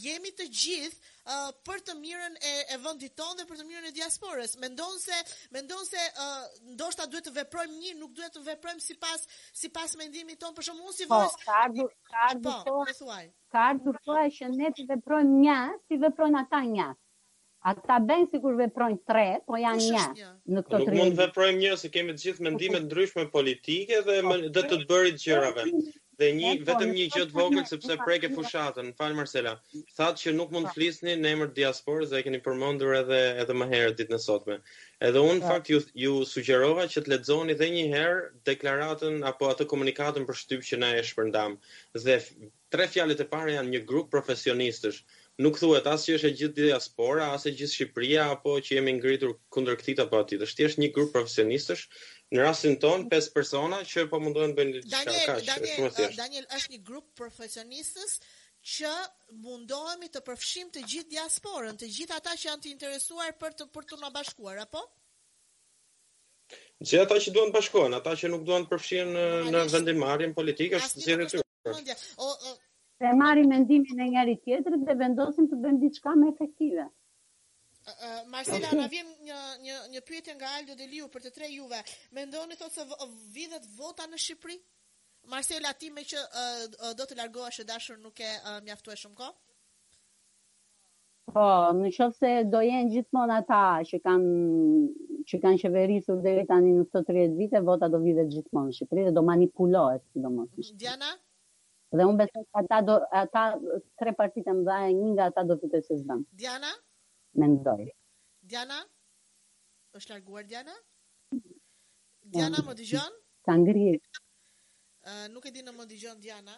jemi të gjithë ë për të mirën e e vendit tonë dhe për të mirën e diasporës. Mendon se mendon se ë ndoshta duhet të veprojmë një, nuk duhet të veprojmë sipas sipas mendimit tonë, për shembull unë si po, vajzë. Po, ka ardhur, ka ardhur po, koha. Thuaj. Ka ardhur koha që ne të veprojmë një, si veprojnë ata një. Ata bëjnë sikur veprojnë tre, po janë një. një. Ne këtu nuk mund të veprojmë një, se kemi të gjithë mendime të ndryshme politike dhe dhe të bërit gjërave. Dhe një, vetëm një gjë të vogël sepse preke fushatën. Fal Marcela. Thatë që nuk mund të po. flisni në emër të diasporës dhe e keni përmendur edhe edhe më herët ditën e sotme. Edhe unë në po. fakt ju ju sugjerova që të lexoni edhe një herë deklaratën apo atë komunikatën për shtyp që ne e shpërndamë. Dhe tre fjalët e para janë një grup profesionistësh. Nuk thuhet as që është e gjithë diaspora, as e gjithë Shqipëria apo që jemi ngritur kundër këtij apo atij. Është thjesht një grup profesionistësh, në rastin tonë pesë persona që po mundohen të bëjnë diçka. Kaq, është shumë e thjeshtë. Daniel, Daniel, është një grup profesionistësh që mundohemi të përfshijmë të gjithë diasporën, të gjithë ata që janë të interesuar për të për t'u na bashkuar, apo? Gjithë ata që duan të bashkohen, ata që nuk duan të përfshihen në, në vendimmarrjen politike, është zgjedhje e tyre. Të marrim mendimin e njëri tjetrit dhe vendosim të bëjmë diçka më efektive. Marcela, na vjen një një një pyetje nga Aldo Deliu për të tre juve. Mendoni thotë se vidhet vota në Shqipëri? Marcela, ti meqë do të largohesh e dashur nuk ke mjaftueshëm kohë? Po, në qoftë se do jenë gjithmonë ata që kanë që kanë qeverisur deri tani në këto 30 vite, vota do vidhet gjithmonë në Shqipëri dhe do manipulohet sidomos në Shqipëri. Diana? Dhe unë besoj se ata do ata tre partitë e mëdha, një nga ata do fitojë zgjedhjet. Diana? Mendoj. Diana? Është larguar Diana? Diana më dëgjon? Ka ngrirë. Ë, nuk e di në më dëgjon Diana.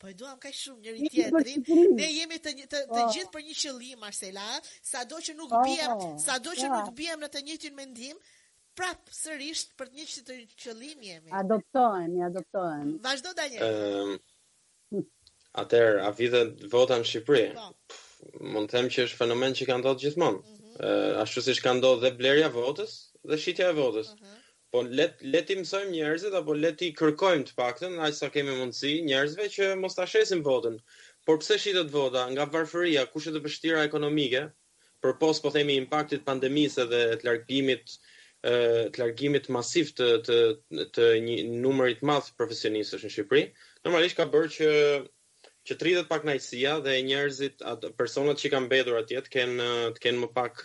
Po e duam kaq shumë njëri tjetrin. Ne jemi të të, të po. gjithë për një qëllim Marcela, sado që nuk po, biem, po. sado që nuk biem në të njëjtin mendim, prap sërish për të njëjtin qëllim jemi. Adoptohemi, adoptohemi. Vazhdo Daniel. Ëm ehm, Atëherë, a vidhet vota në Shqipëri? Po. Mund të them që është fenomen që ka ndodhur gjithmonë. Ëh, mhm. ashtu siç ka ndodhur dhe blerja votës dhe shitja e votës. Mhm. Po le le t'i mësojmë njerëzit apo le t'i kërkojmë të paktën aq sa kemi mundësi njerëzve që mos ta shesin votën. Por pse shitet vota? Nga varfëria, kushtet e vështira ekonomike, përpos po themi impaktit pandemisë edhe të largimit të largimit masiv të të të një numri të madh profesionistësh në Shqipëri, normalisht ka bërë që që të rritet pakënaqësia dhe njerëzit, personat që kanë mbetur atje të kenë të kenë më pak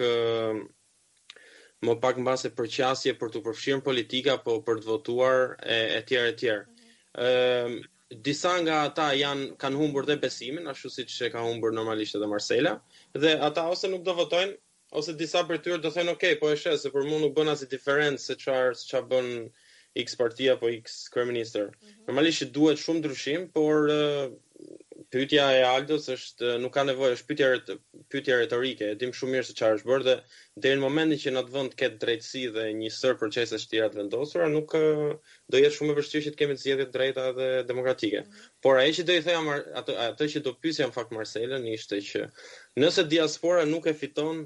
më pak mbase përqasje për t'u përfshirë në politikë apo për të votuar e etj etj. Ë disa nga ata janë kanë humbur dhe besimin, ashtu siç e ka humbur normalisht edhe Marsela, dhe ata ose nuk do votojnë, ose disa prej tyre do thonë ok, po e sheh se për mua nuk bën asnjë diferencë se çfarë se çfarë bën iks parti apo iks kryeministër. Mhm. Normalisht që duhet shumë ndryshim, por pyetja e Aldos është nuk ka nevojë, është pyetje pyetje retorike. E dim shumë mirë se çfarë është bërë dhe deri në momentin që në atë vend të ketë drejtësi dhe një sërë procesesh të tjera të vendosura, nuk do jetë shumë e vështirë që të kemi zgjedhje të drejta dhe demokratike. Mhm. Por ajo që do i them atë atë që do pyesja në fakt Marcelën ishte që nëse diaspora nuk e fiton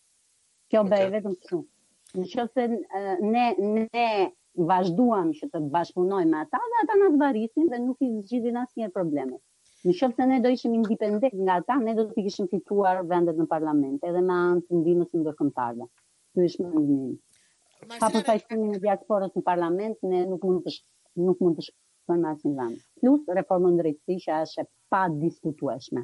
Kjo bëhej vetëm kështu. Në qoftë se ne, ne vazhduam që të bashkëpunojmë me ata dhe ata na zvarrisin dhe nuk i zgjidhin asnjë problem. Në qoftë se ne do ishim independent nga ata, ne do të kishim fituar vendet në parlament edhe me anë të ndihmës ndërkombëtare. Ky është mendimi im. Pa përfaqësimin e diasporës në parlament, ne nuk mund të shkojmë nuk mund të shkojmë asnjë vend. Plus, reforma në drejtësi që është e padiskutueshme.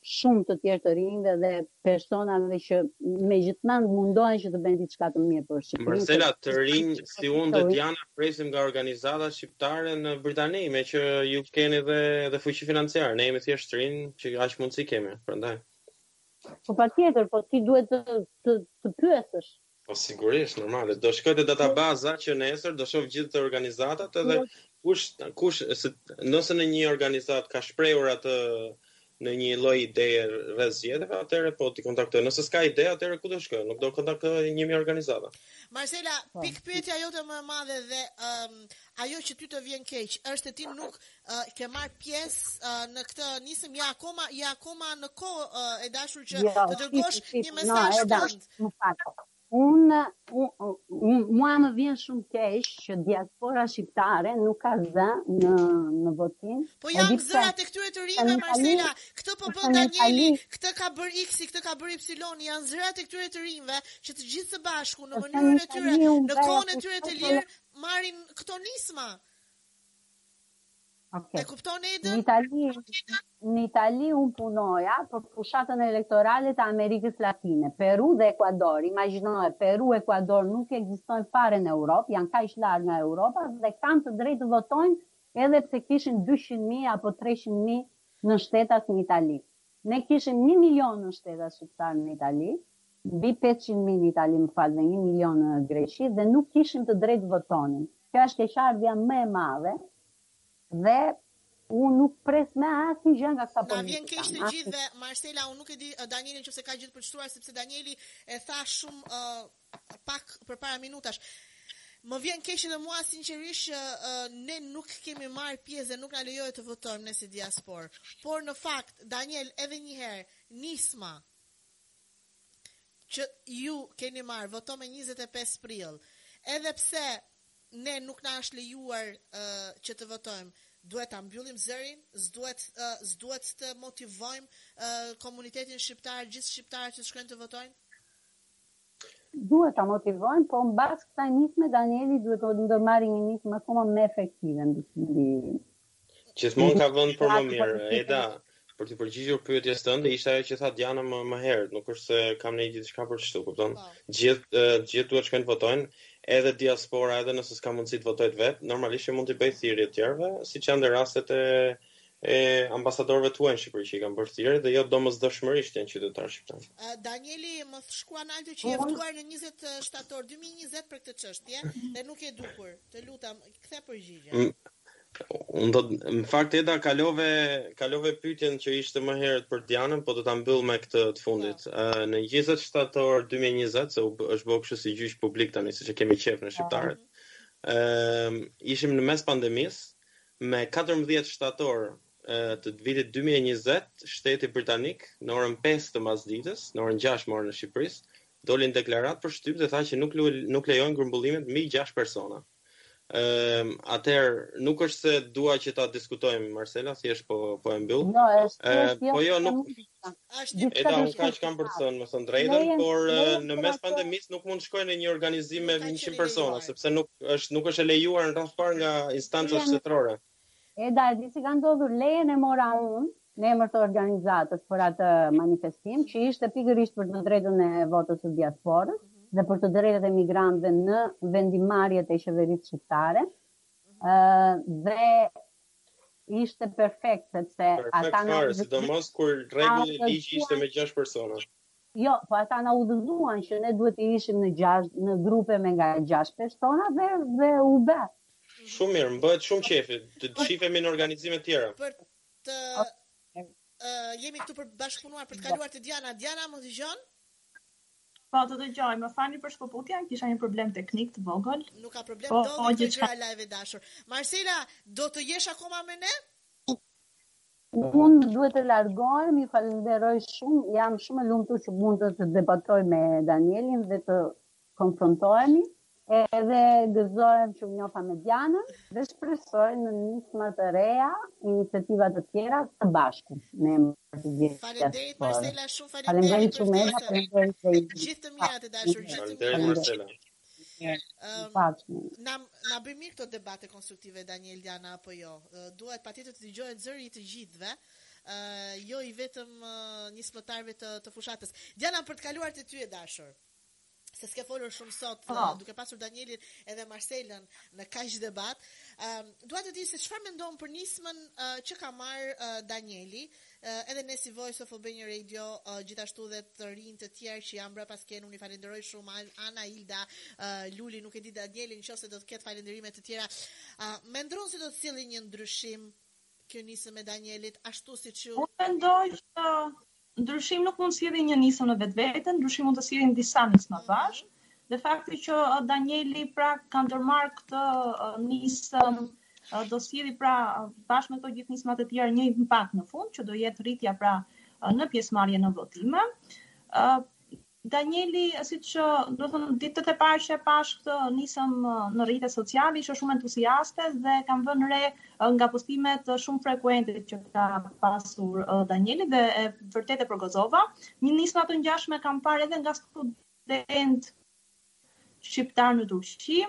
shumë të tjerë, të rinjve dhe personave që me gjithë mend mundohen që të bëjnë diçka të mirë për Shqipërinë. Marcela, të rinj si unë dhe Diana presim nga organizata shqiptare në Britani, meqë ju keni dhe dhe fuqi financiare. Ne jemi thjesht të rinj që aq mundësi kemi, prandaj. Po patjetër, po ti duhet të të, të pyesësh. Po sigurisht, normale. Do shkoj te databaza që nesër do shoh gjithë të organizatat edhe po. kush kush se nëse një organizatë ka shprehur atë një lloj ideje rreth zgjedhjeve, atëherë po t'i kontaktoj. Nëse s'ka ide, atëherë ku do shkoj? Nuk do kontaktoj një mijë organizata. Marcela, po. pikëpyetja jote më e madhe dhe um, ajo që ty të vjen keq është se ti nuk uh, ke marr pjesë uh, në këtë nismë je akoma je akoma në kohë uh, e dashur që jo, të dërgosh një mesazh të Më fal. Unë unë mua më vjen shumë keq që diaspora shqiptare nuk ka zë në në votim. Po E di janë pse. zërat e këtyre të rinjve Marsela, këtë po bën Danieli, këtë ka bërë X-i, këtë ka bërë Y-i, janë zërat e këtyre të rinjve që të gjithë së bashku në mënyrën e tyre, në kohën e tyre të lirë marrin këto nisma. Okay. E kupton Eda? Në Itali, në Itali unë punoja për fushatën elektorale të Amerikës Latine, Peru dhe Ekuador. Imagjinoje, Peru, Ekuador nuk ekzistojnë fare në Europë, janë kaq larg nga Europa dhe kanë të drejtë të votojnë edhe pse kishin 200.000 apo 300.000 nënshtetas në Itali. Ne kishim 1 milion nënshtetas shqiptarë në Itali, Mbi pesëqind mijë në Itali, më fal, dhe një milion në Greqi dhe nuk kishim të drejtë të votonim. Kjo është keqardhja më e madhe dhe unë nuk pres më asnjë gjë nga këta politikanë. Na vjen keq të gjithëve, Marsela, unë nuk e di Danielin qoftë se ka gjë për të shtuar sepse Danieli e tha shumë pak përpara minutash. Më vjen keq edhe mua sinqerisht që ne nuk kemi marrë pjesë dhe nuk na lejohet të votojmë ne si diasporë. Por në fakt, Daniel, edhe një herë, nisma, që ju keni marrë voto me njëzet e pesë prill edhe pse ne nuk na është lejuar që të votojmë duhet ta mbyllim zërin s'duhet s'duhet të motivojmë komunitetin shqiptar gjithë shqiptarët që të shkojnë të votojnë Duhet t'i motivojmë, po mbas kësaj nisme Danieli duhet të ndërmarrë një nismë akoma më efektive mbi Gjithmonë ka vend për më mirë. Eda, për t'iu përgjigjur pyetjes tënde, ishte ajo që tha Diana më më herët, nuk është se kam ndonjë diçka për të shtu, kupton? Po. Gjithë gjithë duhet shkojnë të votojnë, edhe diaspora, edhe nëse s'ka mundësi të votojë vet, normalisht që mund t'i bëjë thirrje të tjerëve, siç janë dhe rastet e e ambasadorëve të huaj në Shqipëri që i kanë bërë thirrje dhe jo domosdoshmërisht janë qytetarë shqiptarë. Uh, Danieli, më shkruan Alba që je ftuar në 20 shtator 2020 për këtë çështje dhe nuk je dukur. Të lutam, kthe përgjigjen. Unë do në fakt Eda kalove kalove pyetjen që ishte më herët për Dianën, po do ta mbyll me këtë të fundit. Po. Ë në 20 shtator 2020, se është bërë kështu si gjyq publik tani, siç e kemi qef ne po. shqiptarët. Ë ishim në mes pandemisë me 14 shtator të vitit 2020, shteti britanik në orën 5 të masditës, në orën 6 me orën e Shqipërisë, doli në deklaratë për shtyp dhe tha që nuk nuk lejojnë grumbullimet mbi 6 persona. Ëm, um, atëherë nuk është se dua që ta diskutojmë Marcela, thjesht po po e mbyll. Jo, është thjesht jo. Po jo, nuk është diçka që unë kaq kam për të thënë, me thënë të drejtën, por në mes pandemisë nuk mund të shkoj në një organizim me 100 persona, sepse nuk është nuk është e lejuar në radhë të parë nga instancat shtetërore. Eda e di si ka ndodhur lejen e mora un në emër të organizatës për atë manifestim që ishte pikërisht për të drejtën e votës së diasporës dhe për të drejtat e migrantëve në vendimmarrjet e qeverisë shqiptare ë dhe ishte perfekt sepse ata fare sidomos kur rregulli i ligjit ishte me 6 persona Jo, po ata na udhëzuan që ne duhet të ishim në gjashtë, në grupe me nga gjashtë persona dhe dhe u bë. Shumë mirë, më bëhet shumë qejfi. Të të shifemi në organizime të tjera. Për të ë jemi këtu për të bashkëpunuar për të kaluar te Diana. Diana më dëgjon? Po, të dëgjoj. Më falni për shkëputjen, kisha një problem teknik të vogël. Nuk ka problem, ndodhin gjëra live e dashur. Marcela, do të jesh akoma me ne? Unë duhet të largohem, ju falënderoj shumë, jam shumë e lumtur që munda të debatoj me Danielin dhe të konfrontohemi, edhe gëzohem që u njofa me Dianën dhe shpresoj në nisma të reja, iniciativa të tjera të bashkohemi. Faleminderit Marcela, shumë faleminderit për ftesën. Gjithë të mirat e dashur, gjithë të mirat. Faleminderit Marcela. Ehm, na na bëjnë mirë këto debate konstruktive Daniel Diana apo jo. Duhet patjetër të dëgjohet zëri i të gjithëve. Ë uh, jo i vetëm uh, nismëtarëve të të fushatës. Diana për të kaluar te ty e dashur. Se s'ke folur shumë sot, po. uh, duke pasur Danielin edhe Marcelën në kaq debat. Ë uh, dua të di se çfarë mendon për nismën uh, që ka marr uh, Danieli. Uh, Edhe ne si Voice of Albania Radio gjithashtu dhe të rinj të tjerë që janë mbrapa skenës unë i falenderoj shumë Ana Ilda Luli nuk e di Danieli nëse do të ketë falënderime të tjera mendon se do të sjellë një ndryshim kjo nisëm e Danielit ashtu siç ju Unë mendoj që ndryshim nuk mund të sjellë një nisëm në vetvete ndryshim mund të sjellin disa nisma mm -hmm. bashkë dhe fakti që Danieli pra ka ndërmarr këtë nisëm mm -hmm do sjellë pra bashkë me këto gjithë nismat e tjera një impakt në fund që do jetë rritja pra në pjesëmarrje në votime. Danieli, siç do thoja ditët e parë që e pashë këtë nisëm në rrjete sociale, isha shumë entuziaste dhe kam vënë re nga postimet shumë frekuente që ka pasur Danieli dhe vërtet e përgozova. Një nismë të ngjashme kam parë edhe nga studentë shqiptarë në Turqi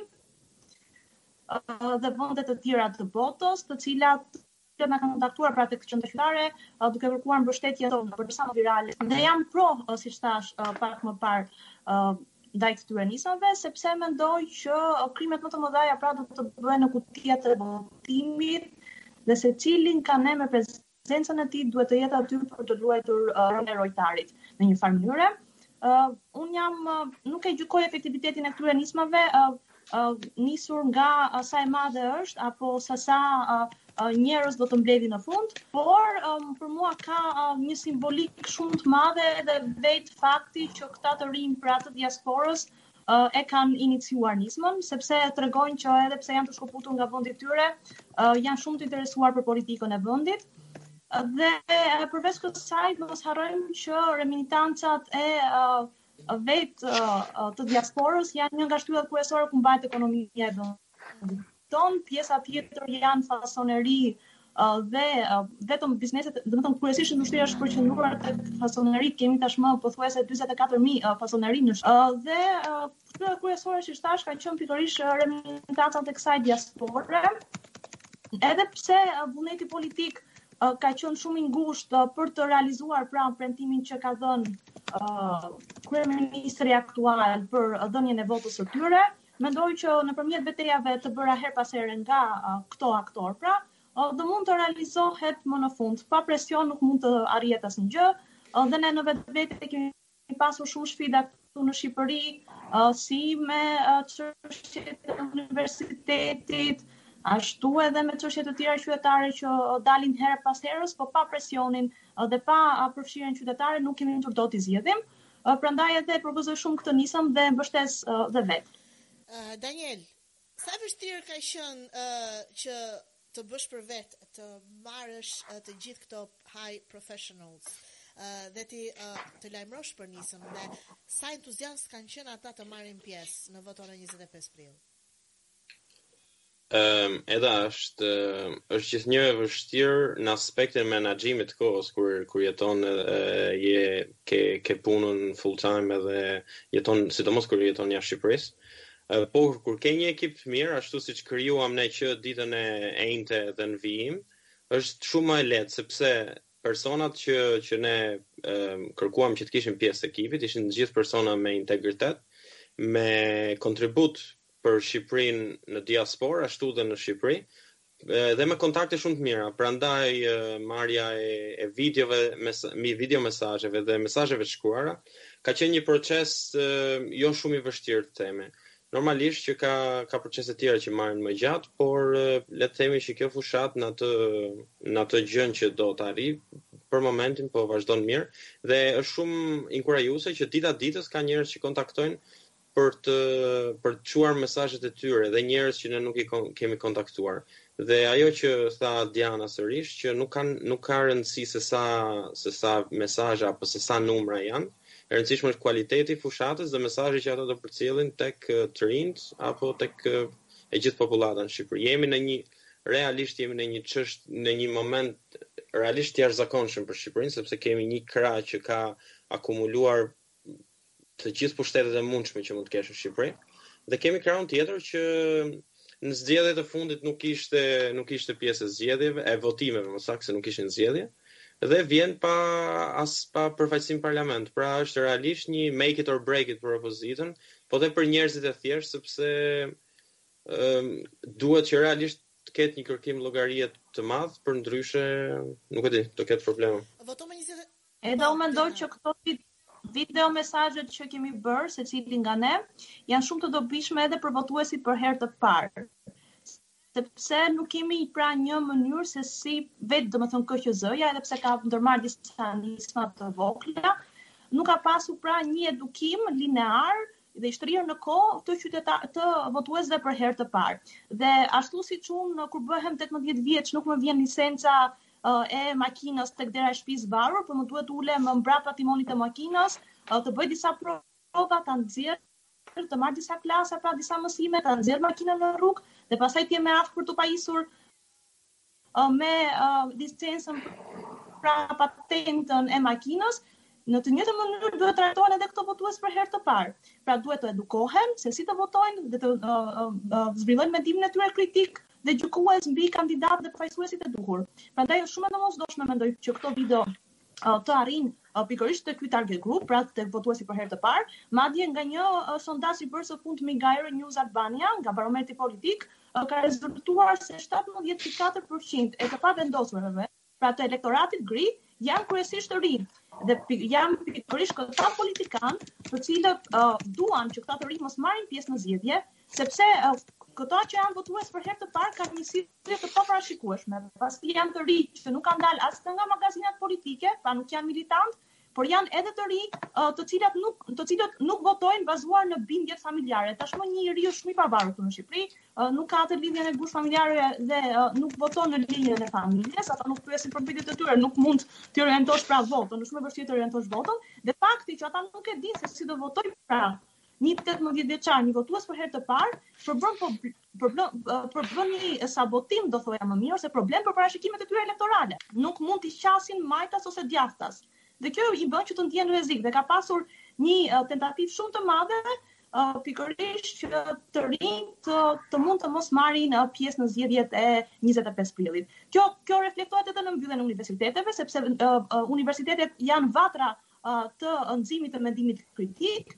dhe vende të tjera të botës, të cilat na kanë kontaktuar pra tek qendra qytetare duke kërkuar mbështetjen tonë për disa virale. Dhe jam pro, siç thashë pak më parë, ndaj këtyre nismave, sepse mendoj që krimet më të mëdha pra do të bëhen në kutitë e votimit dhe secili nga ne me prezen prezencën e tij duhet të jetë aty për të luajtur rolin e rojtarit në një farë mënyre. Uh, unë jam uh, nuk e gjykoj efektivitetin e këtyre nismave uh, uh, nisur nga uh, sa e madhe është apo sa sa uh, njerëz do të mbledhin në fund, por um, për mua ka um, një simbolikë shumë të madhe edhe vetë fakti që këta të rinj pra të diasporës e kanë iniciuar nismën, sepse tregojnë që edhe pse janë të shkëputur nga vendi i tyre, janë shumë të interesuar për politikën e vendit. Dhe përveç kësaj, të mos harrojmë që reminitancat e vetë diasporës janë një nga shtyllat kryesore ku mbahet ekonomia e vendit. tonë, pjesa tjetër janë fasoneri edhe vetëm bizneset, domethënë kryesisht industria është përqendruar tek fasoneri, kemi tashmë pothuajse 44000 fasoneri në shkollë. Dhe kryesore siç thashë kanë qenë pikërisht reminitancat e kësaj diaspore. Edhe pse vullneti politik ka qenë shumë i ngushtë për të realizuar pra premtimin që ka dhënë kryeministri aktual për dhënien e votës së tyre, Mendoj që nëpërmjet betejave të bëra herë pas here nga këto aktorë, pra, do mund të realizohet më në fund. Pa presion nuk mund të arrihet asnjë gjë, dhe ne në vetvete kemi pasur shumë sfida këtu në Shqipëri, si me çështjet e universitetit, ashtu edhe me çështje të tjera qytetare që dalin herë pas here, po pa presionin dhe pa përfshirjen qytetare nuk kemi mundur dot t'i zgjidhim. Prandaj edhe e propozoj shumë këtë nisëm dhe e mbështes edhe vetë. Daniel, sa e vështirë ka qenë që të bësh për vete, të marrësh të gjithë këto high professionals dhe t'i lajmërosh për nismën dhe sa entuziastë kanë qenë ata të marrin pjesë në Voto në 25 Prill? Ëm, edhe ësht, është gjithnjë e vështirë në aspektin e menaxhimit të kohës kur kur jeton edhe je ke ke punën full time edhe jeton sidomos kur jeton jashtë Shqipërisë. Por kur ke një ekip të mirë, ashtu siç krijuam ne që ditën e enjte dhe në vijim, është shumë më e lehtë sepse personat që që ne kërkuam që të ishin pjesë të ekipit ishin të gjithë persona me integritet, me kontribut për Shqipërinë në diasporë ashtu dhe në Shqipëri dhe me kontakte shumë të mira. Prandaj marrja e, e videove me, i video mesazheve dhe mesazheve të shkruara ka qenë një proces jo shumë i vështirë të themi. Normalisht që ka ka procese të tjera që marrin më gjatë, por le të themi që kjo fushatë në atë në atë gjënë që do të arrijë për momentin po vazhdon mirë dhe është shumë inkurajuese që dita ditës ka njerëz që kontaktojnë për të për të çuar mesazhet e tyre dhe njerëz që ne nuk i kon, kemi kontaktuar. Dhe ajo që tha Diana sërish që nuk kanë nuk ka rëndësi se sa se sa mesazhe apo se sa numra janë, e rëndësishme është kualiteti i fushatës dhe mesazhi që ato do përcjellin tek të rinjtë apo tek e gjithë popullata në Shqipëri. Jemi në një realisht jemi në një çësht në një moment realisht të jashtëzakonshëm për Shqipërinë sepse kemi një krah që ka akumuluar të gjithë pushtetet e mundshme që mund të kesh në Shqipëri dhe kemi krahun tjetër që në zgjedhjet e fundit nuk ishte nuk ishte pjesë e zgjedhjeve, e votimeve më saktë se nuk ishin zgjedhje dhe vjen pa as pa përfaqësim parlament. Pra është realisht një make it or break it për opozitën, po dhe për njerëzit e thjeshtë sepse ëm duhet që realisht të ketë një kërkim llogarie të madh, përndryshe nuk e di, do ketë probleme. Voto me 20 Edhe unë mendoj që këto video mesazhet që kemi bërë secili nga ne janë shumë të dobishme edhe për votuesit për herë të parë sepse nuk kemi pra një mënyrë se si vetë domethënë KQZ-ja, edhe pse ka ndërmarrë disa nisma të vogla, nuk ka pasu pra një edukim linear dhe i shtrirë në kohë të qytetarëve të votuesve për herë të parë. Dhe ashtu siç unë, kur bëhem 18 vjeç, nuk më vjen licenca e makinës tek dera e shpisë varur, por më duhet të ulem mbrapa timonit të makinës, të bëj disa prova, ta nxjerr të marr disa klasa, pra disa mësime, ta nxjerr makinën në rrugë dhe pastaj të jem e aftë për t'u pajisur me licencën pra patentën e makinës, në të njëjtën mënyrë duhet të trajtohen edhe këto votues për herë të parë. Pra duhet të edukohen se si të votojnë dhe të zhvillojnë mendimin e tyre kritik, dhe gjykues mbi kandidatët dhe përfaqësuesit e duhur. Prandaj është shumë e domosdoshme mendoj që këto video të arrijnë pikërisht te ky target group, pra tek votuesit për herë të parë. Madje nga një sondazh i bërë së fundmi nga Euronews Albania, nga Barometri Politik, ka rezultuar se shtatëmbëdhjetë pikë katër për qind e të pavendosurve, pra të elektoratit gri, janë kryesisht të rinj dhe janë pikërisht këta politikanë të cilët duan që këta të rinj mos marrin pjesë në zgjedhje, sepse këta që janë votues për herë të parë kanë një sjellje të paparashikueshme, pasi janë të rinj që nuk kanë dalë as nga magazinat politike, pra nuk janë militantë, por janë edhe të rinj, të cilat nuk, të cilët nuk votojnë bazuar në bindjet familjare. Tashmë një i ri është shumë i pavarur këtu në Shqipëri, nuk ka atë lidhjen e ngushtë familjare dhe nuk voton në linjën e familjes, ata nuk pyesin për bindjet e tyre, nuk mund të orientosh pra votën, është shumë e vështirë të orientosh votën dhe fakti që ata nuk e dinë se si do votojnë pra një 18 vjeçar, një votues për herë të parë, përbën përbën një sabotim do thoja më mirë ose problem për parashikimet e tyre elektorale. Nuk mund t'i qasin majtas ose djathtas. Dhe kjo i bën që të ndjenë rrezik dhe ka pasur një tentativë shumë të madhe pikërisht që të rinjtë të, të mund të mos marrin pjesë në zgjedhjet e 25 prillit. Kjo kjo reflektohet edhe në mbylljen e universiteteve sepse uh, universitetet janë vatra uh, të nxitjes të mendimit kritik,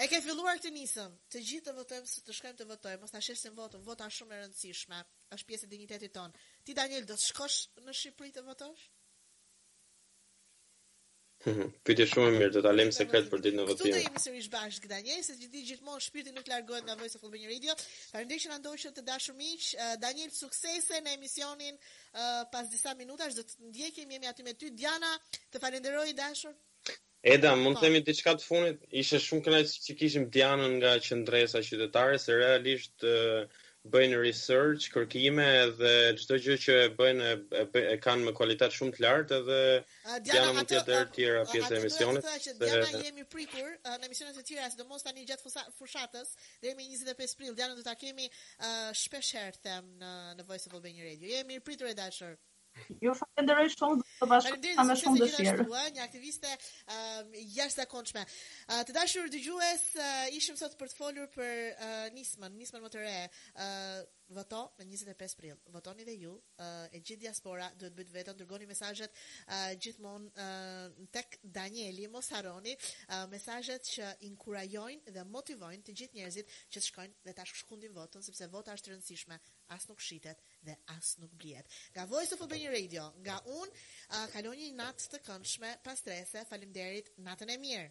E ke filluar këtë nisëm. Të gjithë të votojmë, të shkojmë të votojmë, mos ta shesim votën, vota është shumë e rëndësishme, është pjesë e dinjitetit tonë. Ti Daniel do të shkosh në Shqipëri të votosh? Hëhë, pyetje shumë e mirë, do ta lëmë sekret për ditën e votimit. Këtu do jemi sërish bashkë Daniel, se gjithsesi gjithmonë shpirti nuk largohet nga Voice of Albania Radio. Faleminderit që na ndoqët të dashur miq. Daniel, suksese në emisionin. Pas disa minutash do të ndjekim, jemi aty me ty. Diana, të falenderoj e dashur. Eda, mund të themi diçka të fundit? Ishte shumë kënaqësi që kishim Dianën nga Qëndresa Qytetare, se realisht bëjnë research, kërkime edhe çdo gjë që e bëjnë e kanë me kualitet shumë të lartë edhe Diana mund të jetë herë të tjera pjesë e emisionit. Atë do të thoja që Diana je e mirëpritur në emisionet e tjera, sidomos tani gjatë fushatës, deri me 25 prill Dianën do ta kemi shpesh herë them në në Voice of Albania Radio. Je e mirëpritur e dashur. Ju falenderoj shumë, do të bashkohem me shumë dëshirë. Je një aktiviste uh, jashtëzakonshme. Uh, të dashur dëgjues, uh, ishim sot për të folur për uh, nismën, nismën më të re. Uh, voto në 25 prill. Votoni dhe ju, uh, e gjithë diaspora duhet të bëjë të vetën, dërgoni mesazhet uh, gjithmonë uh, tek Danieli, mos harroni uh, mesazhet që inkurajojnë dhe motivojnë të gjithë njerëzit që të shkojnë dhe ta shkundin votën, sepse vota është e rëndësishme, as nuk shitet, dhe as nuk blihet. Nga Voice of Albania Radio, nga unë, uh, kaloni një natë të këndshme, pa strese, faleminderit, natën e mirë.